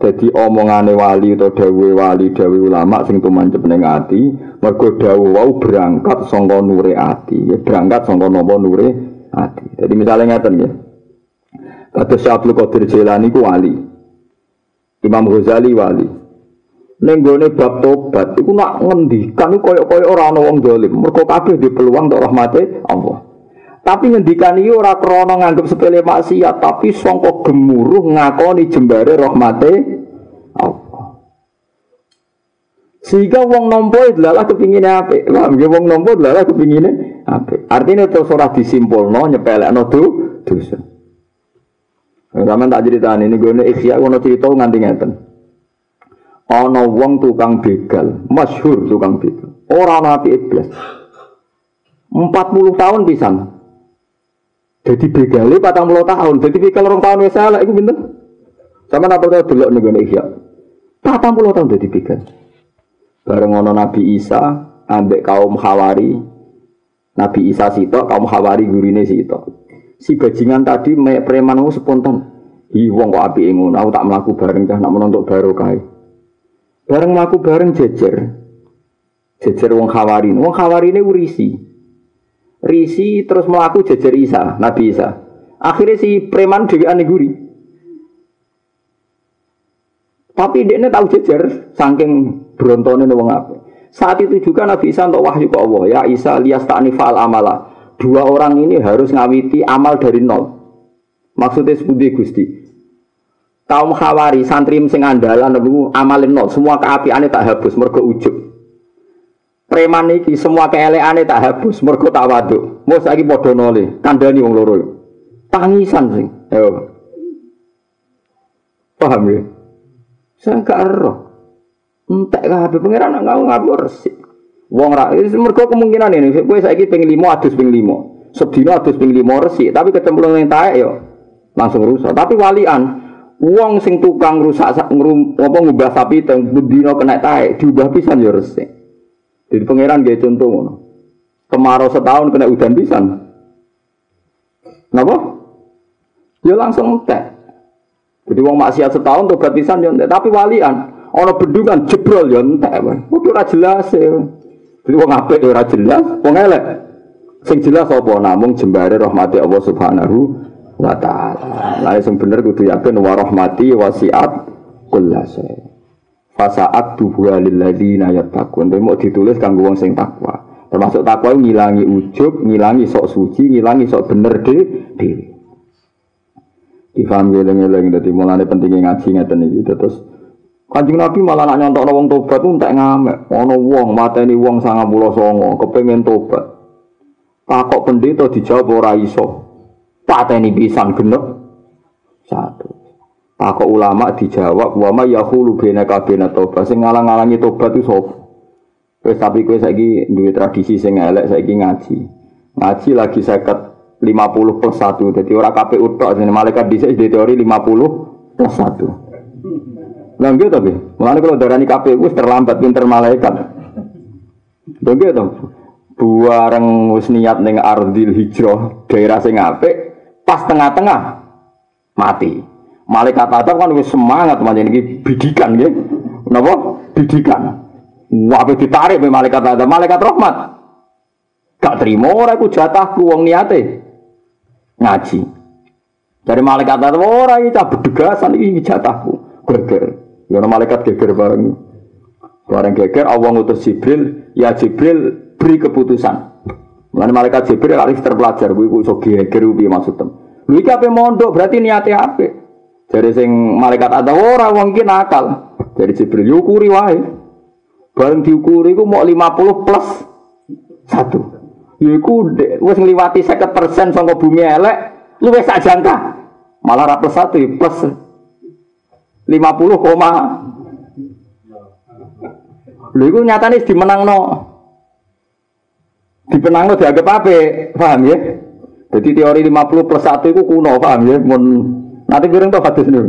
Speaker 1: jadi omongane wali atau dawe wali dawe ulama sing tumancep ning ati mergo dawe wau berangkat sangka nure ati ya berangkat sangka napa nure ati jadi misalnya ngeten ya Kata Syablu Qadir Jilani ku wali Imam Ghazali wali Neng gone bab tobat iku nak ngendikan koyo-koyo ora ana wong zalim. Mergo kabeh di peluang untuk rahmate Allah. Tapi ngendikan iki ora krana nganggep sepele maksiat, tapi sangka gemuruh ngakoni jembare rahmate Allah. Sehingga wong nampa adalah kepingine apik. Paham nggih wong nampa adalah kepingine apik. Artinya terus ora disimpulno nyepelekno do dosa. Sampeyan tak critani ini gue ikhya ono cerita nganti ngeten. ana wong tukang begal, masyhur tukang begal. Ora ana api iblis. 40 tahun pisan. Jadi begale 40 tahun. Jadi begal rong tahun wis elek iku pinten? Sama apa delok ning ngene iya. 40 tahun jadi begal. Bareng ana Nabi Isa ambek kaum Hawari. Nabi Isa sitok, kaum Hawari gurine sitok. Si bajingan tadi preman spontan. Hi wong kok apike ngono, aku tak mlaku bareng cah nak menontok barokah. Bareng aku bareng jejer. Jejer wong khawarin. Wong khawarin ini risi. Terus melaku jejer Isa, Nabi Isa. Akhirnya si preman dewi guri. Tapi dia tahu jejer, saking berontone wong apa. Saat itu juga Nabi Isa untuk wahyu ke Allah. Ya Isa lias ta'nifal amala. Dua orang ini harus ngawiti amal dari nol. Maksudnya seperti Gusti kaum khawari santri sing andalan niku amalin nol semua keapiane tak habus mergo ujub preman iki semua keeleane tak habus mergo tak waduk mau saiki padha nole kandhani wong loro tangisan sing ayo paham ya saya gak ero entek kabeh pangeran nggak ngabur resik wong ra mergo kemungkinan ini kowe saiki ping 5 adus ping 5 sedina adus ping 5 resik tapi kecemplung ning taek yo langsung rusak tapi walian Wong sing tukang rusak ngrum apa ngubah sapi teng bendina kena tae diubah pisan ya resik. Jadi pangeran gak contoh ngono. Kemarau setahun kena udan pisan. Napa? Ya langsung entek. Jadi wong maksiat setahun tobat pisan ya entek, tapi walian ana bendungan jebrol ya entek. Kudu ora jelas ya. Jadi wong apik ya ora jelas, wong elek. Sing jelas apa namung jembare rahmati Allah Subhanahu wa ta'ala. Lah sing bener kudu yakin wa rahmati wasiat kullase. Fasaat tubuha lil ladzina yattaqun. Dene mau ditulis kanggo wong sing takwa. Termasuk takwa ngilangi ujub, ngilangi sok suci, ngilangi sok bener de dhewe. Difaham geleng-geleng dadi mulane pentingnya ngaji ngeten iki terus Kanjeng Nabi malah nak nyontok wong tobat tuh entek ngamek. Ono wong mateni wong 99 kepengin tobat. Takok pendeta dijawab ora iso pateni pisan genep satu. Takok ulama dijawab wa ma yahulu bena kabena tobat sing ngalang-alangi tobat itu sapa? Wis tapi kowe saiki duwe tradisi sing elek saiki ngaji. Ngaji lagi seket 50 plus 1. Jadi orang KPU tok malaikat bisa di teori 50 plus 1. Lah nggih tapi, mulane kalau darani KPU wis terlambat pinter malaikat. Lha nggih to. Buareng wis niat ning ardil hijrah daerah sing apik pas tengah-tengah mati. Malaikat adab kan wis semangat macam ini bidikan ya. Napa? Bidikan. Wabe ditarik be malaikat adab, malaikat rahmat. Gak terima ora iku jatahku wong niate ngaji. Dari malaikat adab ora iki cah bedegasan iki jatahku. Geger. Ya malaikat geger bareng. Bareng geger Allah ngutus Jibril, ya Jibril beri keputusan. Mulane malaikat Jibril harus terpelajar, kuwi iso geger piye maksudem. Lha iki ape mondok berarti niate apik. Dari sing malaikat ada ora wong iki nakal. Dari Jibril yukuri wae. Bareng diukuri ku mau 50 plus 1. Yiku wis ngliwati 50% saka bumi elek, lu wis sak jangka. Malah ra plus 1 plus 50, koma. Lha iku nyatane dimenangno dipenangno dianggap apa? Paham ya? Jadi teori 50 plus 1 itu kuno, paham ya? Mun nanti kirim tuh hadis ini.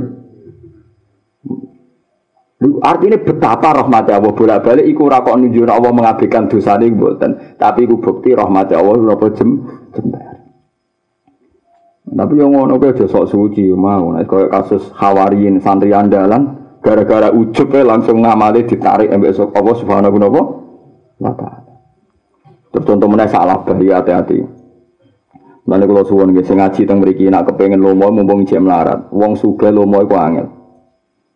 Speaker 1: Artinya betapa rahmat Allah bolak balik iku rakok nunjuk Allah mengabaikan dosa ini buatan. Tapi iku bukti rahmat Allah napa jem jembar. Tapi yang ngono kowe aja sok suci mau. Nek koyo kasus Hawariyin santri andalan gara-gara ujub langsung ngamali ditarik ambek Allah Subhanahu wa taala. Terus contoh salah bahaya hati-hati. Mana kalau suwon nggih sing ngaji teng mriki nak kepengin lomo mumpung jam larat. Wong suge lomo iku angel.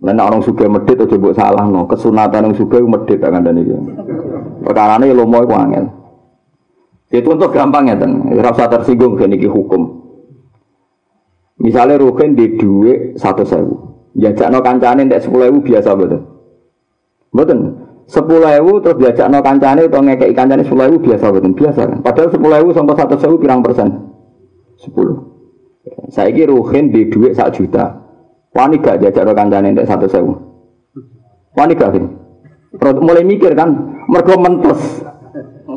Speaker 1: Lan orang suge medit aja mbok salahno. Kesunatan wong sugih medit tak kandhani iki. Perkarane lomo iku. Itu untuk gampang ya, ora usah tersinggung kan iki hukum. Misalnya Rukin di duit satu sewu, jajakno kancane entek sepuluh ribu biasa betul, betul sepuluh ewu terus diajak no kancane atau ngekei kancane sepuluh ewu biasa betul biasa kan? Padahal sepuluh ewu sampai satu sewu pirang persen? Sepuluh. Saya kira ruhin di duit sak juta. Wani gak diajak no kancane untuk satu sewu? Wani gak kan mulai mikir kan? Mergo mentes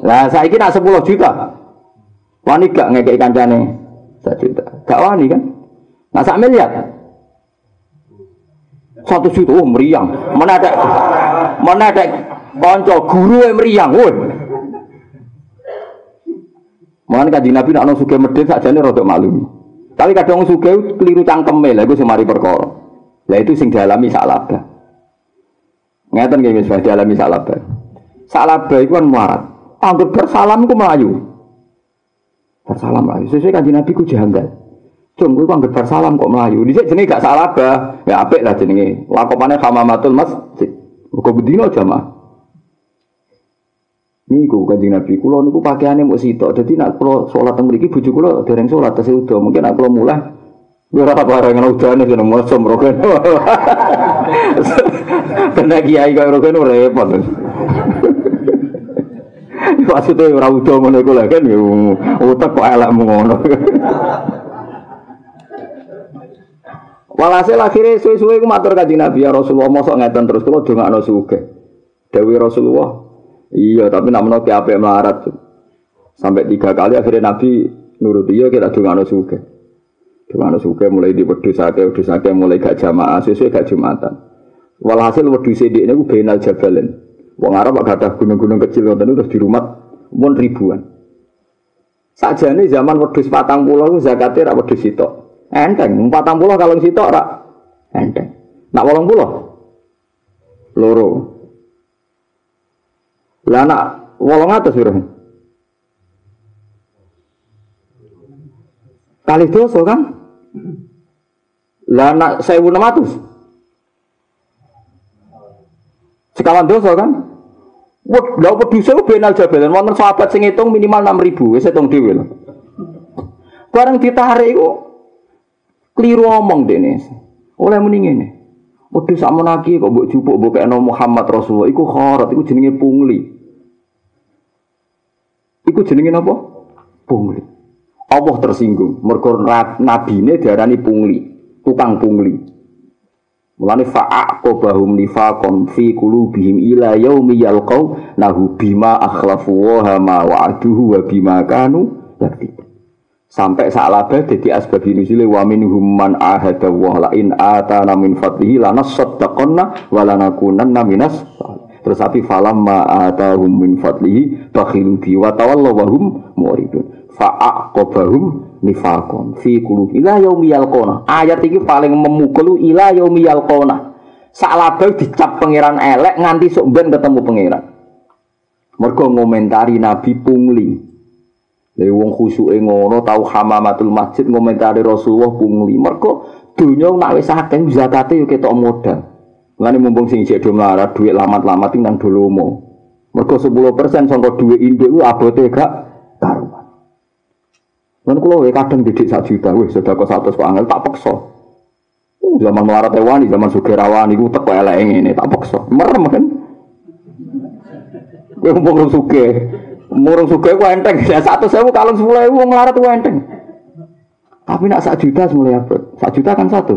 Speaker 1: lah saya kira sepuluh juta. Wani gak ngekei kancane satu juta? Gak wani kan nah sak miliar? Satu juta oh meriang. Mana ada mana ada guru yang meriang woi? Mana kan nabi nak suge medit saja nih rodok malu tapi kadang suge keliru cangkeme lah itu semari perkara. Lah itu sing dialami salaba ngeten kayak misalnya dialami salaba salaba itu kan muarat hampir bersalam itu melayu. Bersalam melayu. Sesuai kan nabi ku janggal Cung, gue kan gebar salam kok melayu. Di sini gak salah bah, ya apik lah jenenge. Matul mas, kok bedino jamaah. Niku kanjeng Nabi kula niku pakaiane mung sitok. Dadi nak kula salat teng mriki bojo kula dereng salat tesih udo. Mungkin nak kula mulai ora apa bareng udane jeneng mosok roken. Tenan kiai kaya roken repot. Maksudnya ora udo ngono iku lho kan utek kok elek ngono. Walhasil akhirnya suwe-suwe ku matur kanjeng Nabi ya Rasulullah mosok ngeten terus kula dongakno sugih. Dewi Rasulullah, iya tapi nak menoki apa melarat. Sampai tiga kali akhirnya Nabi nurut iya kita dongakno sugih. Di mana suka mulai di wedus akeh, wedus akeh mulai gak jamaah, sesuai gak jumatan. Walhasil wedus ini aku benal jabalin. Wong Arab gak ada gunung-gunung kecil ngoten terus di rumah pun ribuan. Saja nih zaman wedus patang pulau zakatnya rak wedus itu. Enteng, patang pulau kalau situ rak enteng. Nak wolong pulau loro. Lah nak wolong atas berapa? Kali dosa kan? Lah nak sewu enam ratus. Sekawan dosa kan? Wah, lah peduse benal jabalan wonten sahabat sing ngitung minimal 6000 wis hitung dhewe lho. Bareng ditarik iku keliru omong dene. Oleh muni ngene. Wedhus sak menaki kok mbok jupuk mbok kena Muhammad Rasulullah iku kharat iku jenenge pungli. Iku jenenge napa? Pungli. Allah tersinggung. Mergo nabine diarani pungli, tukang pungli. Mulane fa'aqobahum nifaqon fi qulubihim ila yaumi yalqau nahu bima akhlafu wa ma wa'aduhu wa bima kanu yaktib. Sampai sa'labah jadi asbab nuzule wa minhum man ahada wa la in atana min fadlihi lanasaddaqanna wa lanakunanna minas Terus tapi falam ma atahum min fadlihi bakhilu bi wa tawallaw wa hum muridun. Fa'aqobahum nifakon fi kulu ila yaumi yalqona. Ayat ini paling memukul ila yaumi yalqona. Salabau dicap pangeran elek nganti sok ben ketemu pangeran. Mergo ngomentari nabi pungli Lha wong khusuke ngono tau hamamatul masjid ngomentari Rasulullah pungli. Mergo donya nak wis akeh zakate yo ketok modal. Mulane mumpung sing jek do melarat dhuwit lamat-lamat nang dolomo. Mergo 10% sangka dhuwit induk ku abote gak karuan. Kan kalau wae kadang didik sak juta, sudah kok satu kok angel tak paksa. Uh, zaman melarat wani, zaman sugerawan iku teko elek ini tak paksa. Merem kan. Kowe ngomong suge. Murung suge ku enteng, ya satu sewu kalau sepuluh ewu melarat ku enteng. Tapi nak sak juta semula apa? Sak juta kan satu.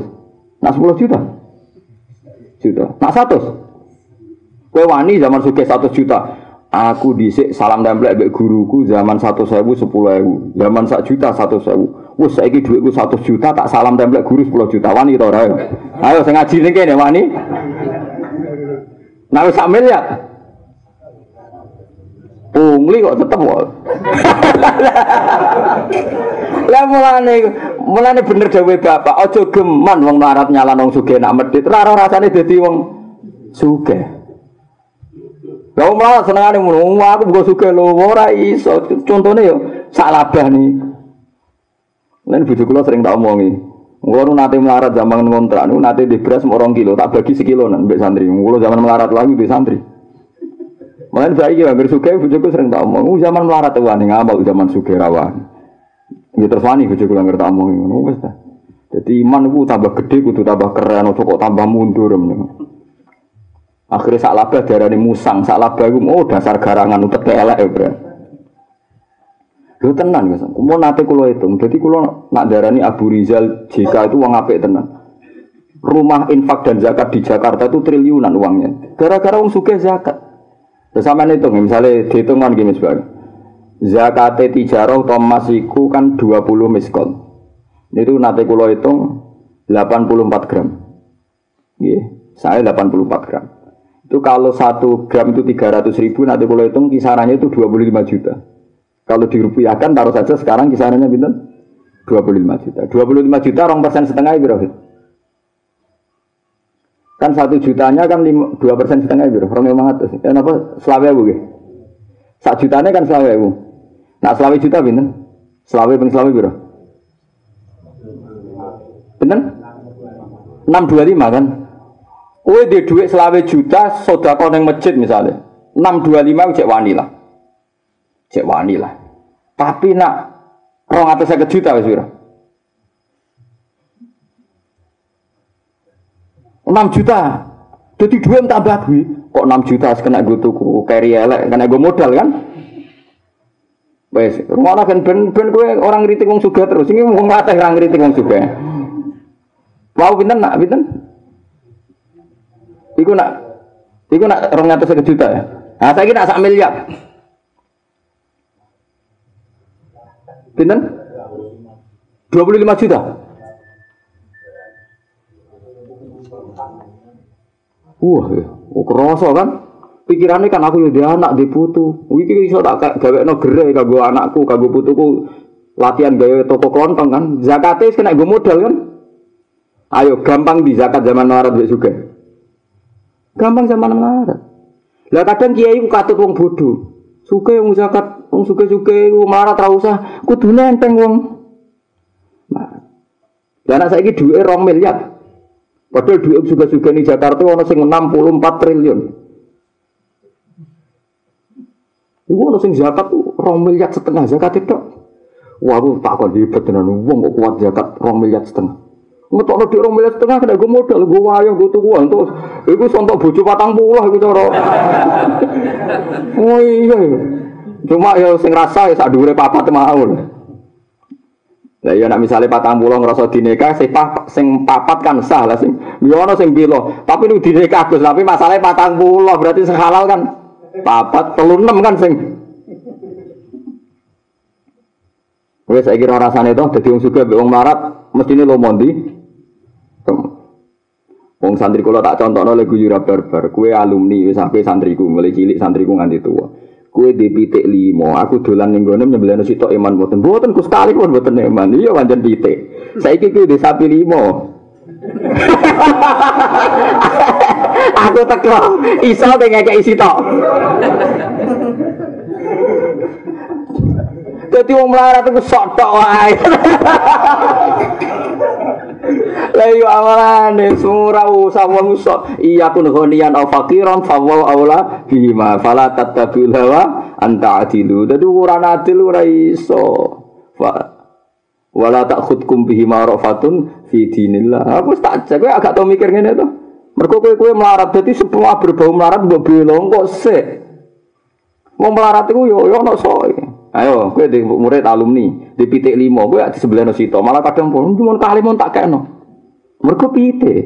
Speaker 1: Nak sepuluh juta? Juta. Nak satu? Kue wani zaman suge satu juta. Aku dhisik salam templek mbek guruku zaman satu sewu sepuluh ewu, zaman sak juta satu sewu. Wes saiki dhuwitku satu juta tak salam templek guru sepuluh juta wani to? Ayo sing ngaji ning kene wani. Nah wis sak miliar. Pungli kok tetep kok. Lah mulane mulane bener dawuh bapak, aja geman wong melarat nyalano wong sugih nak medhit. Ora rasane dadi wong sugih. Lah malah senengane ngono, aku buka suka lho ora iso. Contone yo sak labah nih. Lan bojo kula sering tak omongi. Kulo nate melarat zaman ngontrak niku nate di beras mau kilo, tak bagi sekilo nan mbek santri. Kulo zaman melarat lagi di santri. Mulane saiki hampir suka bojoku sering tak omong, zaman melarat wani ngamal zaman suka rawan. Ya terus wani bojoku langgar tak omongi ngono wis ta. Jadi iman ku tambah gede kudu tambah keren, kok tambah mundur. Akhirnya sak laba darani musang, sak laba itu oh dasar garangan utek elek ya bro. Lu tenan guys, mau nate kulo itu, jadi kulo nak darani Abu Rizal jika itu uang apik tenan. Rumah infak dan zakat di Jakarta itu triliunan uangnya. Gara-gara uang suka zakat. Bersama itu, misalnya dihitung kan gini sebagai zakat tijarah atau masiku kan 20 miskol. Itu nate kulo hitung 84 gram. Iya, saya 84 gram. Itu kalau satu gram itu 300 ribu, nanti kalau hitung kisarannya itu 25 juta. Kalau dirupiahkan, taruh saja sekarang kisarannya bintang 25 juta. 25 juta, orang persen setengah berapa? Kan satu jutanya kan dua persen setengah berapa? Orang memang atas. Ya, apa? Selawe bu, Satu jutanya kan selawe bu. Nah, selawe juta bintang? Selawe peng selawe berapa? Bintang? 625 kan? Kue di duit selawe juta, sodako neng masjid misalnya. 625 cek wani lah. Cek wani lah. Tapi nak rong atas saya juta piro? 6 juta. Jadi duit tambah duit. Kok 6 juta kena gue tuku carry elek, kena gue modal kan? Wes, rumah kan ben ben gue orang ngritik wong sugih terus. Ini wong latih orang ngritik wong sugih. Mau pinten nak pinten? Iku nak, iku nak rong atas juta ya. Nah, saya kira sak miliar. Pinten? 25 juta. Wah, oh, kerasa kan? Pikirannya kan aku ya anak di putu. Wiki iso tak gawe no gerai kagak anakku, kagak putuku latihan gawe toko kelontong kan. Zakatnya kena gue modal kan. Ayo gampang di zakat zaman melarat juga. Gampang zaman melarat. Lah kadang kiai ku katut wong bodoh. Suke wong zakat, wong suke-suke wong melarat ra usah kudune enteng wong. Lah anak saiki dhuwite 2 miliar. Padahal duit juga-juga di Jakarta ono sing 64 triliun. Iku ono sing zakat tuh rong miliar setengah zakat itu. Wah, aku tak kon hebat tenan wong kok kuat zakat rong miliar setengah. Ngetokno di rong miliar setengah kena gue modal, gue wayang, gue tuku untuk iku sontok bojo patang puluh iku cara. oh iya. Cuma ya sing rasa ya sak dhuwure papat mau. Lah ya nek misale patang pulau ngrasa dineka sing sing papat kan sah lah sing yo ono sing bilo. Tapi lu dineka Gus, tapi patang pulau berarti sing halal kan papat telu enam kan sing Wes saiki ora rasane to dadi wong sugih wong marat mestine lomondi. Wong santri kula tak contohno lek guyura barbar, kue alumni wis sampe santriku mulai cilik santriku nganti tua. Kue di pitik limo, aku dolan ning gone nyembelih sitok iman mboten. Mboten ku sekali pun mboten iman. Iya pancen pitik. Saiki kuwi di sapi limo. aku teko iso ngekek isi tok. Dadi wong melarat iku sok tok wae. Lah yo awalane sura usah wong usah iya kun ghaniyan aw faqiran fa wa aula bima fala tattabi'ul hawa anta adilu. Dadi ukuran adil ora iso. Wala takhudkum bihi ma'rafatun fi dinillah. Aku tak jago agak tau mikir ngene to. Mergo kowe kowe melarat dadi semua berbau melarat mbok belong kok sik. Wong melarat iku yo yo ono soe. Kowe di murid alumni di pitik limo, kowe di sebelah no malah kadang pun cuma kali mau tak keno. Mereka pitik.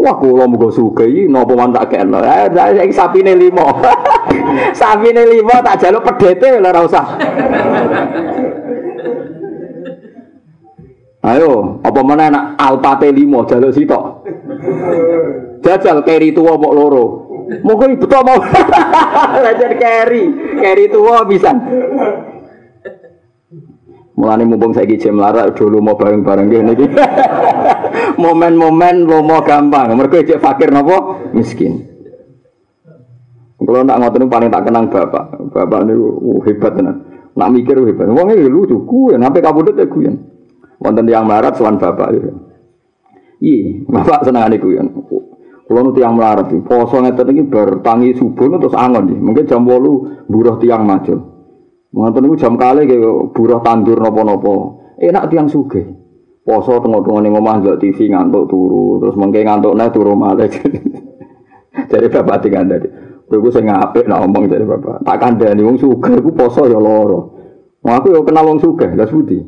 Speaker 1: Wah, kalau mau suka ini, nopo man tak keno. Ayo, saya sapi nih limo, sapi nih limo tak jaluk pedete lah rasa. Ayo, apa mana anak alpate limo jaluk sito. Jajal keri tua mau loro. Monggo ibu tok mau. Belajar carry, carry tua bisa. Mulane mumpung saiki jam larak dulu mau bareng-bareng ngene iki. Momen-momen lomo gampang. Mergo cek fakir napa? Miskin. Kalau nak ngotot paling tak kenang bapak. Bapak niku uh, hebat tenan. Nak mikir hebat. Wong e lucu ku, sampai kabudut ya kuyen. Wonten yang marat sowan bapak. Iya, bapak senengane kuyen. Kalau nanti yang melarat, poso ngeten ini bertangi subuh terus angon nih. Mungkin jam bolu buruh tiang macul. Mungkin itu jam kali kayak buruh tandur nopo-nopo. Enak tiang suge. Poso tengok-tengok nih ngomong nggak TV ngantuk turu, terus mungkin ngantuk nih turu malah. Jadi bapak tinggal dari. Gue saya ngapik lah ngomong dari bapak. Tak kandani wong suge, gue poso ya loro. Mau aku ya kenal wong suge, gak sudi.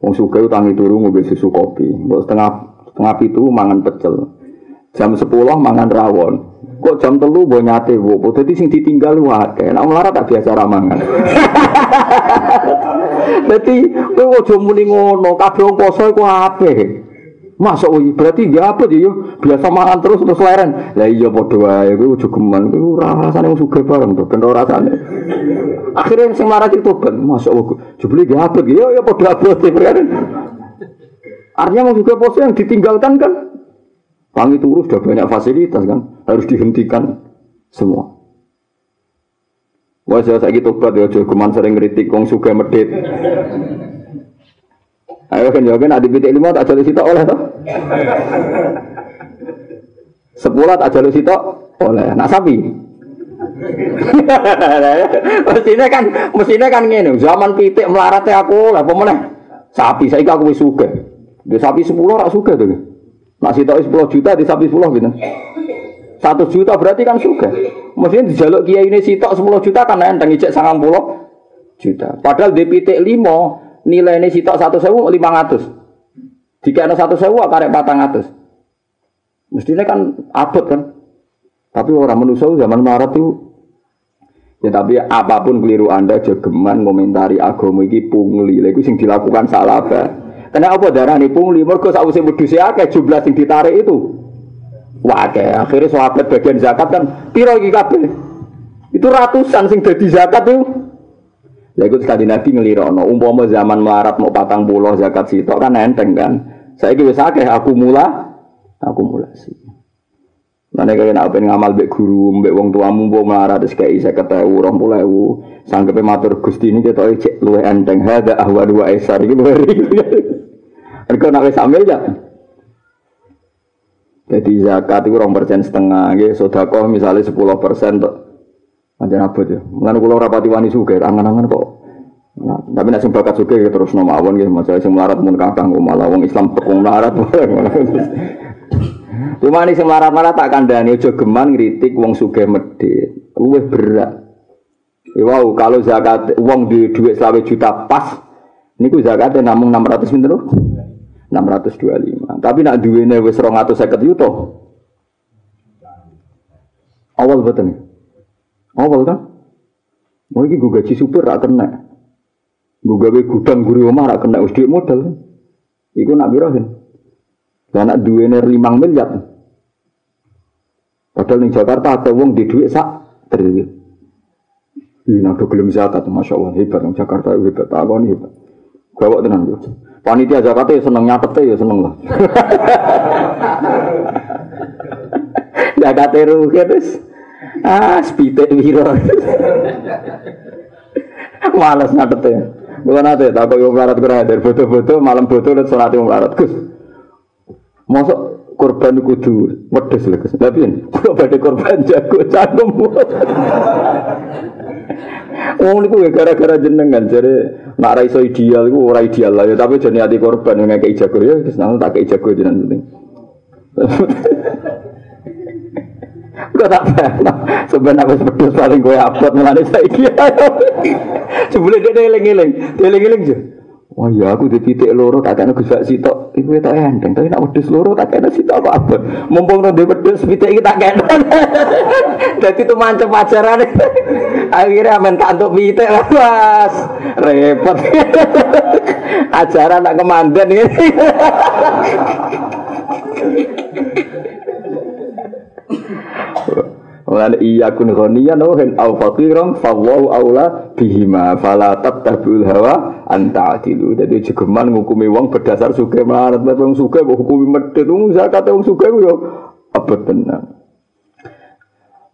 Speaker 1: Wong suge tangi turu mobil susu kopi. Buat setengah setengah itu mangan pecel. Jam 10 mangan rawon. Kok jam telu mbok nyate wopo. Dadi sing ditinggal wae. Nek melarat tak biasa ramangan. Dadi kowe aja muni ngono, kabeh wong poso iku apik. Masuk wih, berarti gak apa ya, biasa makan terus terus leren. Lah iya padha wae, kowe aja geman, kowe ora rasane wong sugih bareng to, ben ora rasane. Akhirnya sing marah itu ben, masuk wih, jebule gak apa ya ya padha abote kan. Artinya wong sugih poso yang ditinggalkan kan Wangi turu sudah banyak fasilitas kan, harus dihentikan semua. Wah saya lagi tobat ya, cuman sering ngeritik wong suka medit. Ayo kan jawabin adik pitik lima tak jalur sitok oleh toh. Sepuluh tak jalur sitok oleh. Nak sapi. mestinya kan mestinya kan gini zaman pitik melaratnya aku lah pemenang sapi saya aku suka di sapi sepuluh rak suka tuh Nak sitok 10 juta di sapi 10 gitu. Satu juta berarti kan suka. Mestinya dijaluk kiai ini sitok 10 juta kan enteng ijek 90 juta. Padahal pitik 5 nilai ini sitok 1 sewu 500. Jika ada 1 sewu karek 400. Mestinya kan abot kan. Tapi orang manusia zaman Maret itu Ya tapi apa pun keliru Anda jogeman komentari agama ini pungli, itu sing dilakukan salah Karena apa darah nih pungli? Mereka sausé wedhus akeh jumlah sing ditarik itu. Wah, kayak akhirnya sahabat bagian zakat kan piro iki kabeh. Itu ratusan sing dadi zakat itu. Lah iku sekali Nabi ngelirokno, umpama zaman melarat mau patang pulau zakat sitok kan enteng kan. Saya wis akeh akumula akumulasi. Mana kaya nak pengen ngamal bek guru, bek wong tuamu mbok melarat wis kei 50.000, 20.000. Sanggepe matur Gusti ini kita cek luwe enteng hada ahwa dua esar luwe. Mergo nak wis ambil ya. Jadi zakat itu orang persen setengah, gitu. Sodakoh misalnya sepuluh persen tuh. Macam apa tuh? Mengenai pulau rapati wani suge, angan-angan kok. Nah, tapi nak bakat suge ya terus nama awon gitu. Masalah sing melarat pun kakang, malah wong Islam pekung melarat. Cuma nih sing melarat-melarat tak kandani, ojo geman ngritik wong suge medit. Luwih berat. Ya, wow, kalau zakat uang di duit selawe juta pas, ini ku zakatnya namun 600 pinter 625. Tapi nak duwene wis 250 yuto. Awal betul. Awal kan? Mau iki gue gaji super rak kena. Gue gawe gudang guri omah rak kena wis modal. Iku nak birahin. Lah nak duwene 5 miliar. Padahal ning Jakarta ada wong di duit sak triliun. Ini nak gelem zakat, masya Allah hebat. Jakarta hebat, takon hebat. Gawak tenan yo. Panitia zakat ya seneng nyatet ya seneng lah. Zakat rugi terus. Ah, spite wiro. Males nyatet ya. Bukan nanti, tak kau melarat kurang dari foto-foto, malam foto dan sholat yang melarat. Gus, masuk korban kudu wedes lho Gus. Tapi kalau pada korban jago cangkem. Wong niku ya gara-gara jenengan jare nak ra ideal iku ora ideal lah ya tapi jane ati korban yang ngekek jago ya wis tak kei jago jenengan penting. Gak tak pernah. Sebenarnya aku sepedus paling gue upload mulai saiki. Sebelum dia eling-eling, dia eling-eling aja. Oh iya aku di titik loro tak kena Gus Sitok. Iku tak enteng, tapi nak wedhus loro tak kena sitok apa apa. Mumpung nang wedhus pitik iki tak kena. Dadi itu mancep ajaran. Akhirnya amen tak untuk pitik lah Mas. Repot. ajaran nak kemandan ini. Mulane iya kun ghaniyan wa hin au faqiran wallahu aula bihima fala tattabi'ul hawa anta adilu. Jadi jegeman ngukumi wong berdasar suge melarat wong suge kok hukumi medhit wong zakat wong suge yo abot tenan.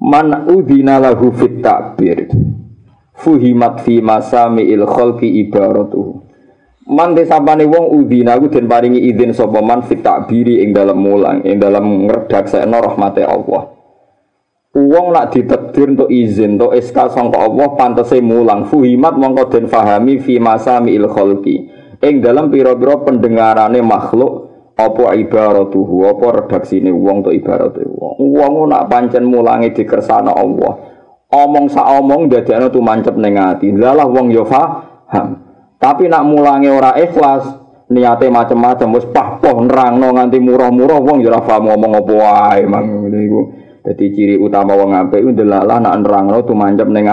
Speaker 1: Man udhina lahu fit takbir fuhimat fi masami'il khalqi ibaratuhu. Man desapane wong udhina ku den paringi izin sapa man fit takbiri ing dalam mulang ing dalam ngredaksekno rahmate Allah. Uang nak ditakdir untuk izin untuk SK sangka Allah pantese mulang fuhimat mongko den fahami fi masami il kholqi ing dalam pira-pira pendengarane makhluk apa ibaratuhu? Apa redaksine wong to ibarate wong? Wong nak pancen mulangi dikersana Allah. Omong sak omong dadekno mancep ning ati. Lalah wong yo paham tapi nak mulangi ora ikhlas niate macam-macam wis pah-poh nerangno nganti murah-murah wong yo ora paham ngomong apa wae mang. Niku jadi ciri utama wong apik itu delalah nak nerangno tumancep ning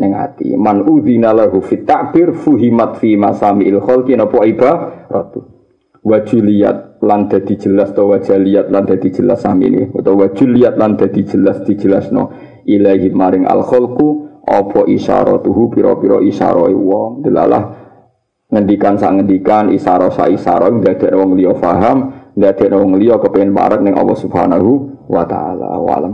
Speaker 1: ning ati. Man udzina lahu fit takbir fuhimat fi masamil khalqi napa ibaratu. Wa juliat lan dadi jelas to wajaliat lan dadi jelas samine utawa juliat lan dadi jelas dijelasno. Ilahi maring al khalqu apa isyaratuhu pira-pira isyarae wong delalah ngendikan sak ngendikan isyara sa isyara ndadek wong liya paham ndadek wong liya kepengin parek ning Allah Subhanahu wa taala. Wa alam